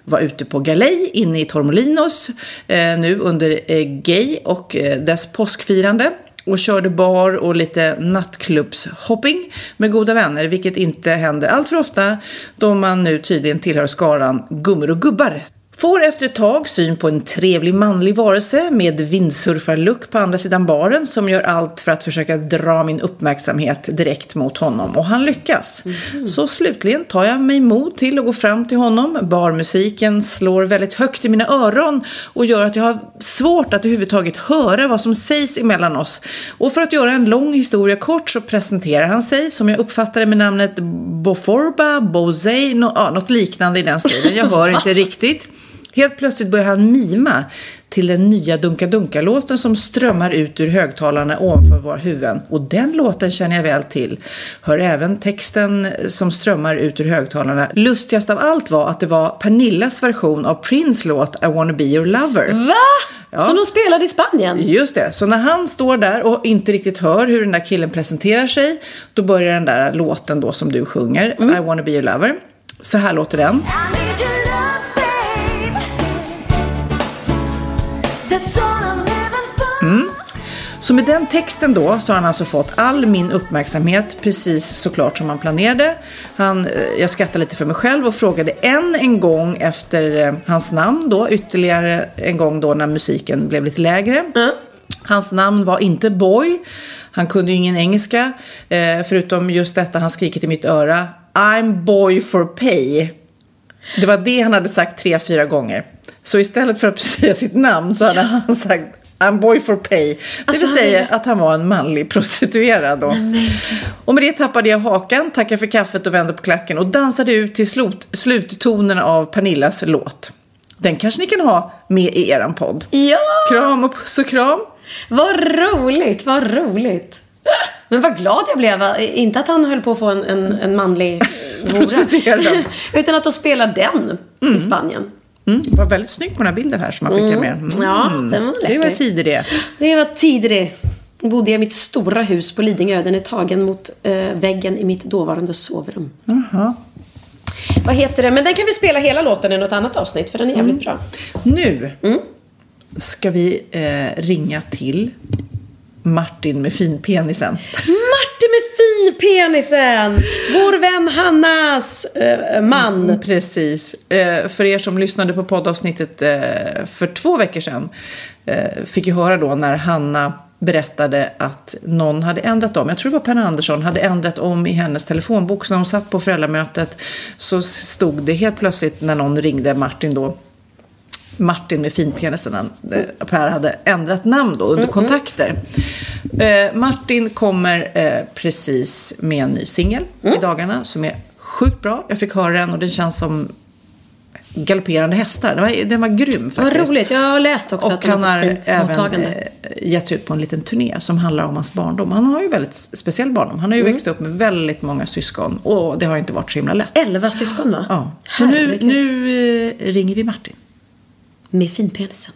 Var ute på galej inne i Tormolinos eh, nu under eh, Gay och eh, dess påskfirande och körde bar och lite nattklubbshopping med goda vänner, vilket inte händer allt för ofta då man nu tydligen tillhör skaran gummor och gubbar. Får efter ett tag syn på en trevlig manlig varelse med vindsurfarlook på andra sidan baren som gör allt för att försöka dra min uppmärksamhet direkt mot honom och han lyckas. Så slutligen tar jag mig mod till att gå fram till honom. Barmusiken slår väldigt högt i mina öron och gör att jag har svårt att överhuvudtaget höra vad som sägs emellan oss. Och för att göra en lång historia kort så presenterar han sig som jag uppfattade med namnet Boforba, Bozey, no, ja, något liknande i den stilen. Jag hör inte riktigt. Helt plötsligt börjar han mima till den nya Dunka Dunka-låten som strömmar ut ur högtalarna ovanför våra huvuden. Och den låten känner jag väl till. Hör även texten som strömmar ut ur högtalarna. Lustigast av allt var att det var Pernillas version av Prince låt I wanna be your lover. Va? Ja. Som de spelade i Spanien? Just det. Så när han står där och inte riktigt hör hur den där killen presenterar sig, då börjar den där låten då som du sjunger, Mm. I wanna be your lover. Så här låter den. Mm. Så med den texten då så har han alltså fått all min uppmärksamhet precis såklart som han planerade. Han, eh, jag skrattade lite för mig själv och frågade än en gång efter eh, hans namn då, ytterligare en gång då när musiken blev lite lägre. Hans namn var inte Boy. Han kunde ju ingen engelska. Eh, förutom just detta han skrikit i mitt öra. I'm boy for pay. Det var det han hade sagt tre, fyra gånger. Så istället för att säga sitt namn så hade han sagt I'm boy for pay. Det Alltså, vill han säga att han var en manlig prostituerad då. Och med det tappade jag hakan, tackade för kaffet och vände på klacken och dansade ut till slut, sluttonen av Pernillas låt. Den kanske ni kan ha med i eran podd. Ja! Kram och puss och kram. Vad roligt, vad roligt. Men vad glad jag blev. Inte att han höll på att få en, en, en manlig hora. Utan att de spelar den i Spanien. Mm, det var väldigt snyggt på den här bilden här som jag skickade med. Mm. Ja, den var Det var läcker. tider det. Det var tidigare. Bodde jag i mitt stora hus på Lidingö. Den är tagen mot eh, väggen i mitt dåvarande sovrum. Jaha. Vad heter det? Men den kan vi spela hela låten i något annat avsnitt för den är jävligt bra. Nu Mm. ska vi eh, ringa till Martin med finpenisen. Martin med finpenisen! Vår vän Hannas eh, man. Mm, Precis. Eh, för er som lyssnade på poddavsnittet eh, för två veckor sedan eh, fick ju höra då när Hanna berättade att någon hade ändrat om, jag tror det var Penna Andersson, hade ändrat om i hennes telefonbok. Så när hon satt på föräldramötet så stod det helt plötsligt när någon ringde Martin då Martin med finpenisen, eh, Per hade ändrat namn då under kontakter. Eh, Martin kommer eh, precis med en ny singel i dagarna som är sjukt bra. Jag fick höra den och den känns som galopperande hästar. Den var, den var grym faktiskt. Vad roligt. Jag har läst också Och att den han har har fått fint även mottagande. eh, gett sig ut på en liten turné som handlar om hans barndom. Han har ju väldigt speciell barndom. Han har ju Mm. växt upp med väldigt många syskon och det har inte varit så himla lätt. Elva syskon va? Ja. Så nu, nu eh, ringer vi Martin. Med finpenisen.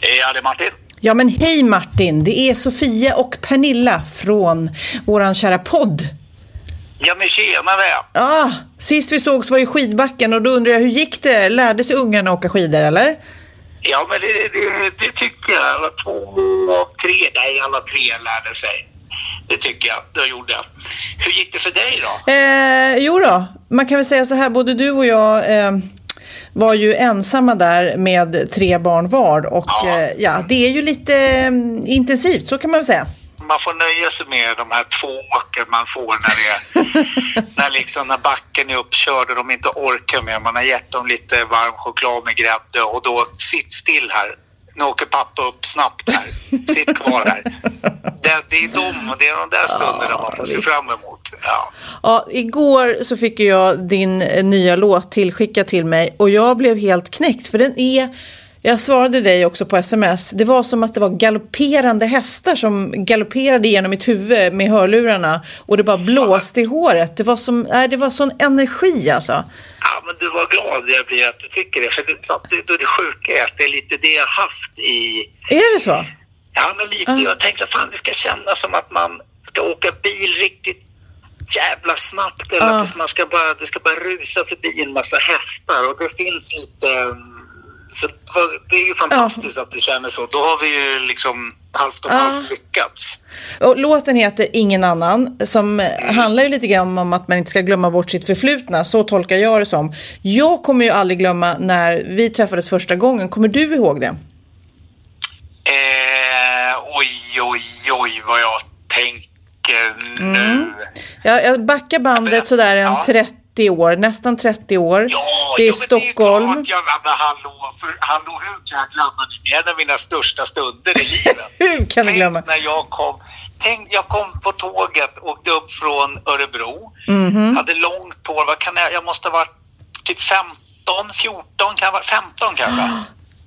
Ja, det är Martin. Ja men hej Martin, det är Sofia och Pernilla från våran kära podd. Ja, men tjenare. Ah, sist vi sågs var i skidbacken och då undrar jag hur gick det? Lärde sig ungarna åka skidor eller? Ja, men det, det, det tycker jag. Alla Två och tre, nej, alla tre lärde sig. Det tycker jag, det gjorde jag. Hur gick det för dig då? Eh, jo då, man kan väl säga så här, både du och jag eh, var ju ensamma där med tre barn var och ja, eh, ja det är ju lite eh, intensivt, så kan man väl säga. man får nöja sig med de här två åken man får när det är, när liksom när backen är uppkörd och de inte orkar mer. Man har gett dem lite varm choklad med grädde och då sitt still här. Nu åker pappa upp snabbt här. Sitt kvar här. Det, det är de och det är de där stunderna man får se fram emot. Ja. Ja, igår så fick jag din nya låt tillskickad till mig och jag blev helt knäckt för den är jag svarade dig också på sms. Det var som att det var galopperande hästar som galopperade genom mitt huvud med hörlurarna och det bara blåste i håret. Det var, som, nej, det var sån energi alltså. Ja, men du var glad jag blir att du tycker det. För det, det, det sjuka är att det är lite det jag haft i... Är det så? Ja, men lite. Jag tänkte fan det ska kännas som att man ska åka bil riktigt jävla snabbt. Eller Ja. att man ska bara, det ska bara rusa förbi en massa hästar. Och det finns lite... mm, Så det är ju fantastiskt att det känns så. Då har vi ju liksom halvt om Ja. halvt lyckats. Och låten heter Ingen annan som eh, handlar ju lite grann om att man inte ska glömma bort sitt förflutna. Så tolkar jag det som. Jag kommer ju aldrig glömma när vi träffades första gången. Kommer du ihåg det? Eh, oj, oj, oj vad jag tänker nu. Jag, jag backar bandet sådär en 30 år, nästan 30 år. det är Stockholm. Klart, ja, men hallå, för, hallå, hur kan jag glömma det? Det är en av mina största stunder i livet. Hur kan du glömma? när jag kom, tänk, jag kom på tåget, åkte upp från Örebro, Mhm. hade långt hår, vad kan jag, jag måste ha varit typ 15, 14, kan jag vara, 15 kanske.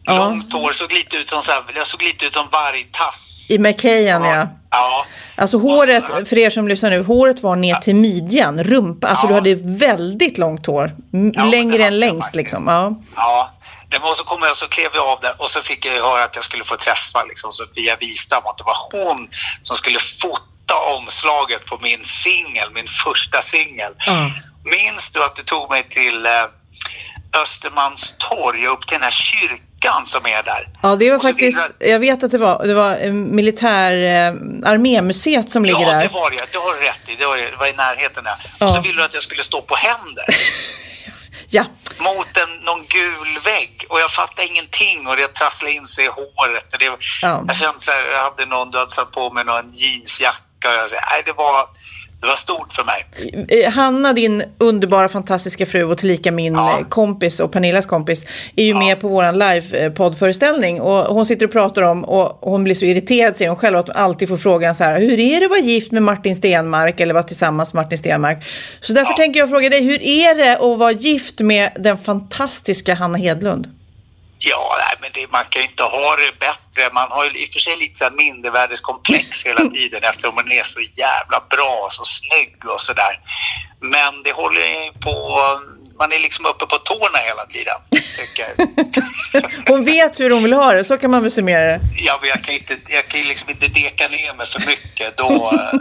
Ja. Långt hår, såg lite ut som, så här, jag såg lite ut som vargtass. I McKayan ja. Ja, Alltså håret, för er som lyssnar nu, håret var ner till midjan, rumpa. Alltså du hade väldigt långt hår. M- Längre än längst liksom. Ja. Ja, det var, så kom jag så klev jag av där och så fick jag höra att jag skulle få träffa liksom, Sofia Wistam, att det var hon som skulle fota omslaget på min singel, min första singel. Minns du att du tog mig till eh, Östermalmstorg upp till den här kyrkan som är där? Ja, det var Och så faktiskt, ville- jag vet att det var, det var eh, militär, eh, som ligger ja, där. det var det. Det har du rätt i. Det var, det var i närheten där. Ja. Och så ville du att jag skulle stå på händer. Ja. Mot en, någon gul vägg. Och jag fattade ingenting och det trasslade in sig i håret. Och det, Ja. Jag kände så här, jag hade någon, du hade satt på mig någon jeansjacka. Och jag sa, nej, det var, det var stort för mig. Eh, Hanna, din underbara, fantastiska fru och tillika min eh, kompis och Pernillas kompis, är ju med på våran live-poddföreställning. Och hon sitter och pratar om, och hon blir så irriterad, säger hon själv, att hon alltid får frågan så här, hur är det att vara gift med Martin Stenmark eller vara tillsammans med Martin Stenmark? Så därför tänker jag fråga dig, hur är det att vara gift med den fantastiska Hanna Hedlund? Ja, nej, men det, man kan ju inte ha det bättre. Man har ju i och för sig lite så mindervärdeskomplex hela tiden eftersom man är så jävla bra, så snygg och sådär. Men det håller ju på... Man är liksom uppe på tårna hela tiden, tycker jag. Hon vet hur hon vill ha det, så kan man väl summera det. Ja, men jag kan, inte, jag kan ju liksom inte deka ner mig för mycket. Då, eh,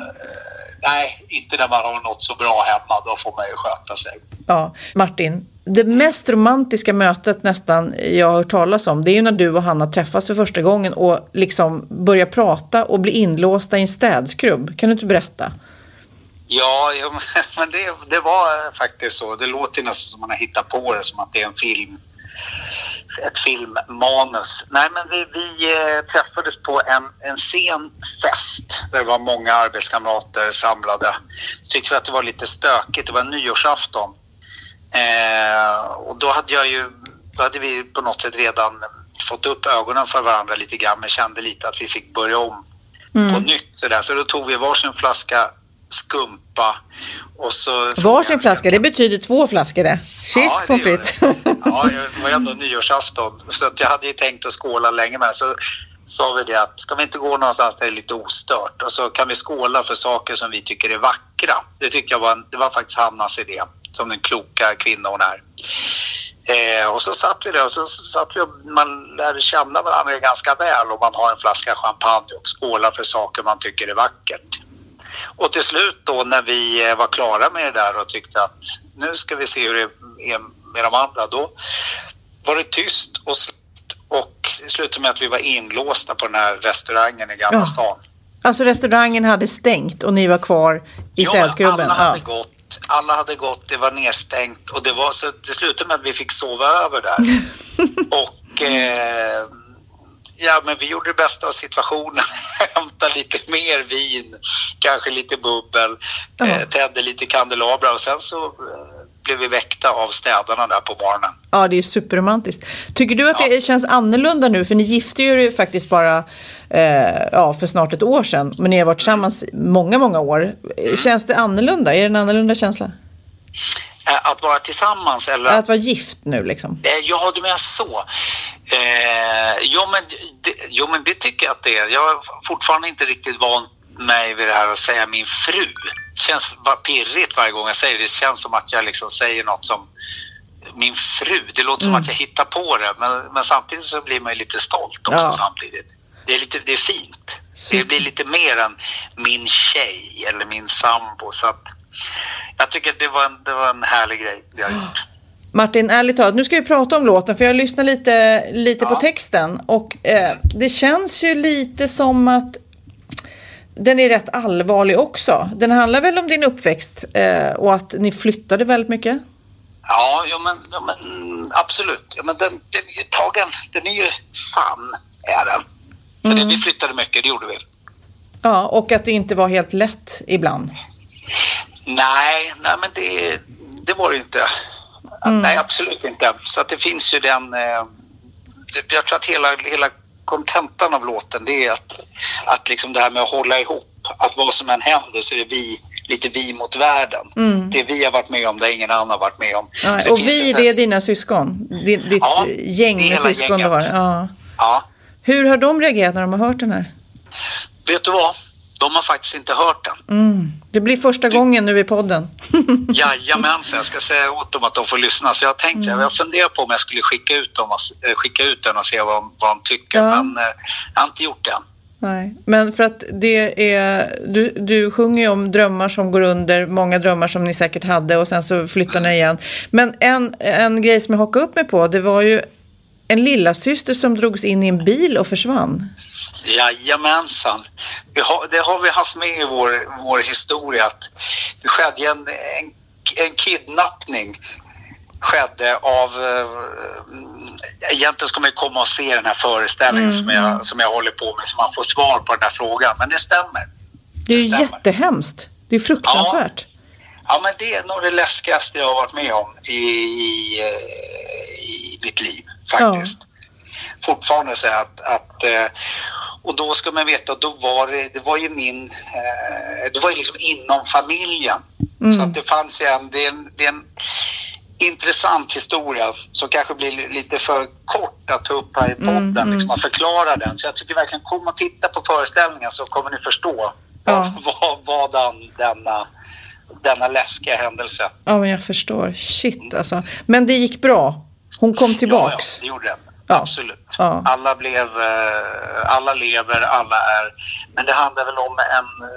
nej, inte när man har något så bra hemma. Då får man ju sköta sig. Ja, Martin. Det mest romantiska mötet nästan jag har hört talas om, det är ju när du och Hanna träffas för första gången och liksom börjar prata och blir inlåsta i en städskrubb. Kan du inte berätta? Ja, men det, det var faktiskt så. Det låter nästan som man har hittat på det, som att det är en film, ett filmmanus. Nej, men vi, vi eh, träffades på en, en sen fest där det var många arbetskamrater samlade. Så tyckte vi att det var lite stökigt. Det var nyårsafton. Eh, och då hade jag ju, då hade vi på något sätt redan fått upp ögonen för varandra lite grann men kände lite att vi fick börja om på nytt. Sådär. Så då tog vi varsin flaska skumpa och så... Varsin flaska, det betyder två flaskor det. Shit, Ja, pommes frites. Ja, det var ju ändå nyårsafton så att jag hade ju tänkt att skåla länge med så sa vi det att ska vi inte gå någonstans där det är lite ostört och så kan vi skåla för saker som vi tycker är vackra. Det tyckte jag var, en, det var faktiskt Hannas idé som den kloka kvinna hon är. Eh, och så satt vi där och så satt vi och man lärde känna varandra ganska väl och man har en flaska champagne och skålar för saker man tycker är vackert. Och till slut då när vi eh, var klara med det där och tyckte att nu ska vi se hur det är med de andra, då var det tyst och och det slutade med att vi var inlåsta på den här restaurangen i Gamla Ja. stan. Alltså restaurangen hade stängt och ni var kvar i städskrubben. alla hade Ja. gått. Alla hade gått, det var nedstängt och det var så det slutade med att vi fick sova över där. och eh, Ja, men vi gjorde det bästa av situationen. Hämtade lite mer vin, kanske lite bubbel, eh, tände lite kandelabrar och sen så eh, blev vi väckta av städarna där på morgonen. Ja, det är superromantiskt. Tycker du att det känns annorlunda nu? För ni gifte ju faktiskt bara eh, ja, för snart ett år sedan. Men ni har varit tillsammans många, många år. Känns det annorlunda? Är det en annorlunda känsla? Eh, Att vara tillsammans eller? Att vara gift nu liksom? Eh, Ja, du menar så. Eh, jo, men det, jo, men det tycker jag att det är. Jag har fortfarande inte riktigt vant mig vid det här att säga min fru. Det känns bara pirrigt varje gång jag säger det. Det känns som att jag liksom säger något som min fru. Det låter som Mm. att jag hittar på det, men, men samtidigt så blir man ju lite stolt också Ja. samtidigt. Det är, lite, det är fint. Det blir lite mer än min tjej eller min sambo. Så att jag tycker att det var en, det var en härlig grej vi har gjort. Martin, ärligt talat, nu ska vi prata om låten för jag lyssnar lite, lite på texten och eh, det känns ju lite som att den är rätt allvarlig också. Den handlar väl om din uppväxt eh, och att ni flyttade väldigt mycket? Ja, ja, men, ja men absolut. Ja, men den, den är ju tagen. Den är ju sann, är den. För det, vi flyttade mycket, det gjorde vi. Ja, och att det inte var helt lätt ibland. Nej, nej men det, det var det inte. Nej, absolut inte. Så att det finns ju den... Eh, jag tror att hela, hela kontentan av låten det är att, att liksom det här med att hålla ihop. Att vad som än händer så är det vi, lite vi mot världen. Mm. Det vi har varit med om, det ingen annan har varit med om. Ja, och vi, det är dina syskon? Din, ditt Ja, gäng med syskon? Ja. Ja. Hur har de reagerat när de har hört den här? Vet du vad? De har faktiskt inte hört den. Mm. Det blir första gången nu i podden. Jajamensan, jag ska säga åt dem att de får lyssna. Så jag har tänkt, jag har funderat på om jag skulle skicka ut, dem och, eh, skicka ut den och se vad, vad de tycker. Ja. Men eh, jag har inte gjort det än. Nej, men för att det är, du, du sjunger ju om drömmar som går under, många drömmar som ni säkert hade och sen så flyttar ni igen. Men en, en grej som jag hakade upp mig på, det var ju en lilla syster som drogs in i en bil och försvann. Jajamensan. Vi har, det har vi haft med i vår, vår historia att det skedde en, en, en kidnappning skedde av... Eh, egentligen ska man ju komma och se den här föreställningen Mm, som, jag, som jag håller på med så man får svar på den här frågan. Men det stämmer. Det är ju jättehemskt. Det är fruktansvärt. Ja, men det är nog det läskigaste jag har varit med om i, i, eh, i mitt liv faktiskt. Fortfarande så att, att eh, och då ska man veta, då var det, det var ju min, eh, det var ju liksom inom familjen. Mm. Så att det fanns ju en, det är en, det är en intressant historia som kanske blir lite för kort att ta upp här i podden, Mm, mm. liksom att förklara den. Så jag tycker verkligen, kom och titta på föreställningen så kommer ni förstå Ja. vad, vadan denna, denna läskiga händelse. Ja, men jag förstår. Shit alltså. Men det gick bra. Hon kom tillbaks. Ja, ja, det gjorde den. Ja. Absolut. Ja. Alla blev, eh, alla lever, alla är... Men det handlar väl om en,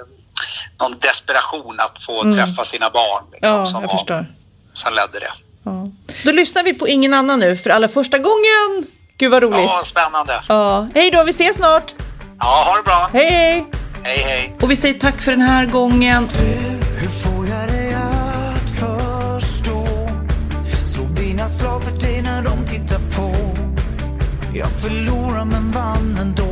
någon desperation att få Mm. träffa sina barn. Liksom, Ja, som, jag var, förstår. som ledde det. Ja. Då lyssnar vi på ingen annan nu för allra första gången. Gud vad roligt. Ja, spännande. Ja. Hej då, vi ses snart. Ja, ha det bra. Hej, hej. Hej, hej. Och vi säger tack för den här gången. Förlorade men vann ändå.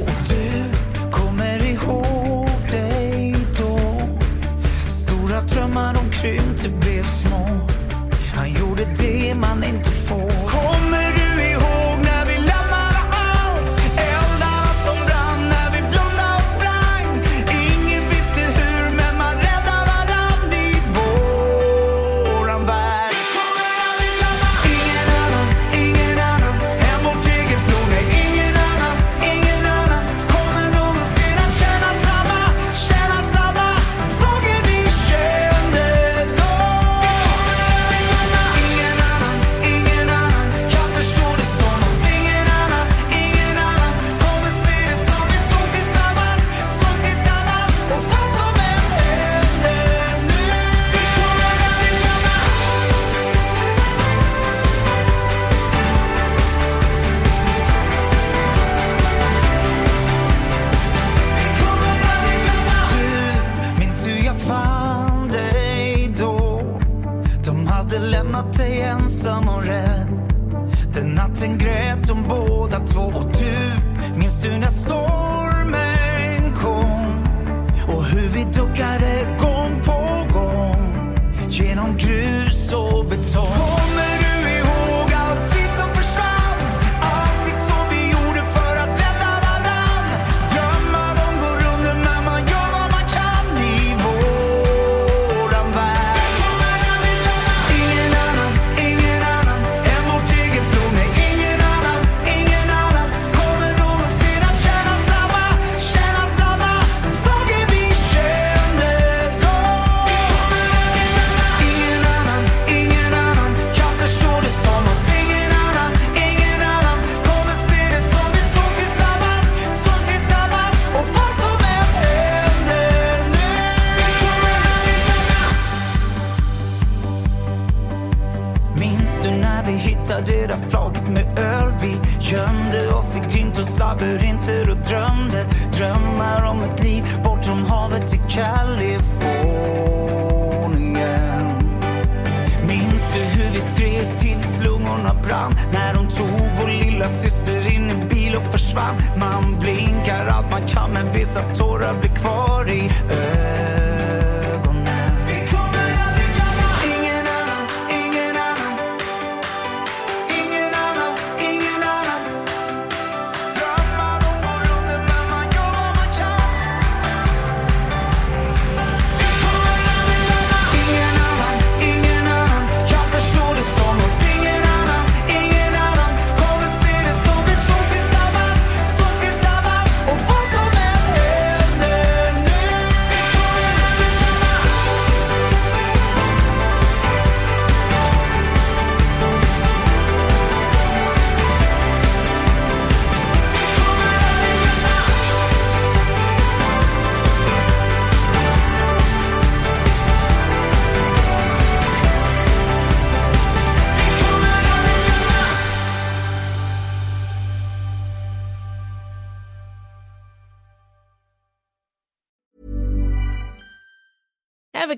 Försvann? Man blinkar allt man kan men vissa tårar blir kvar i ögonen.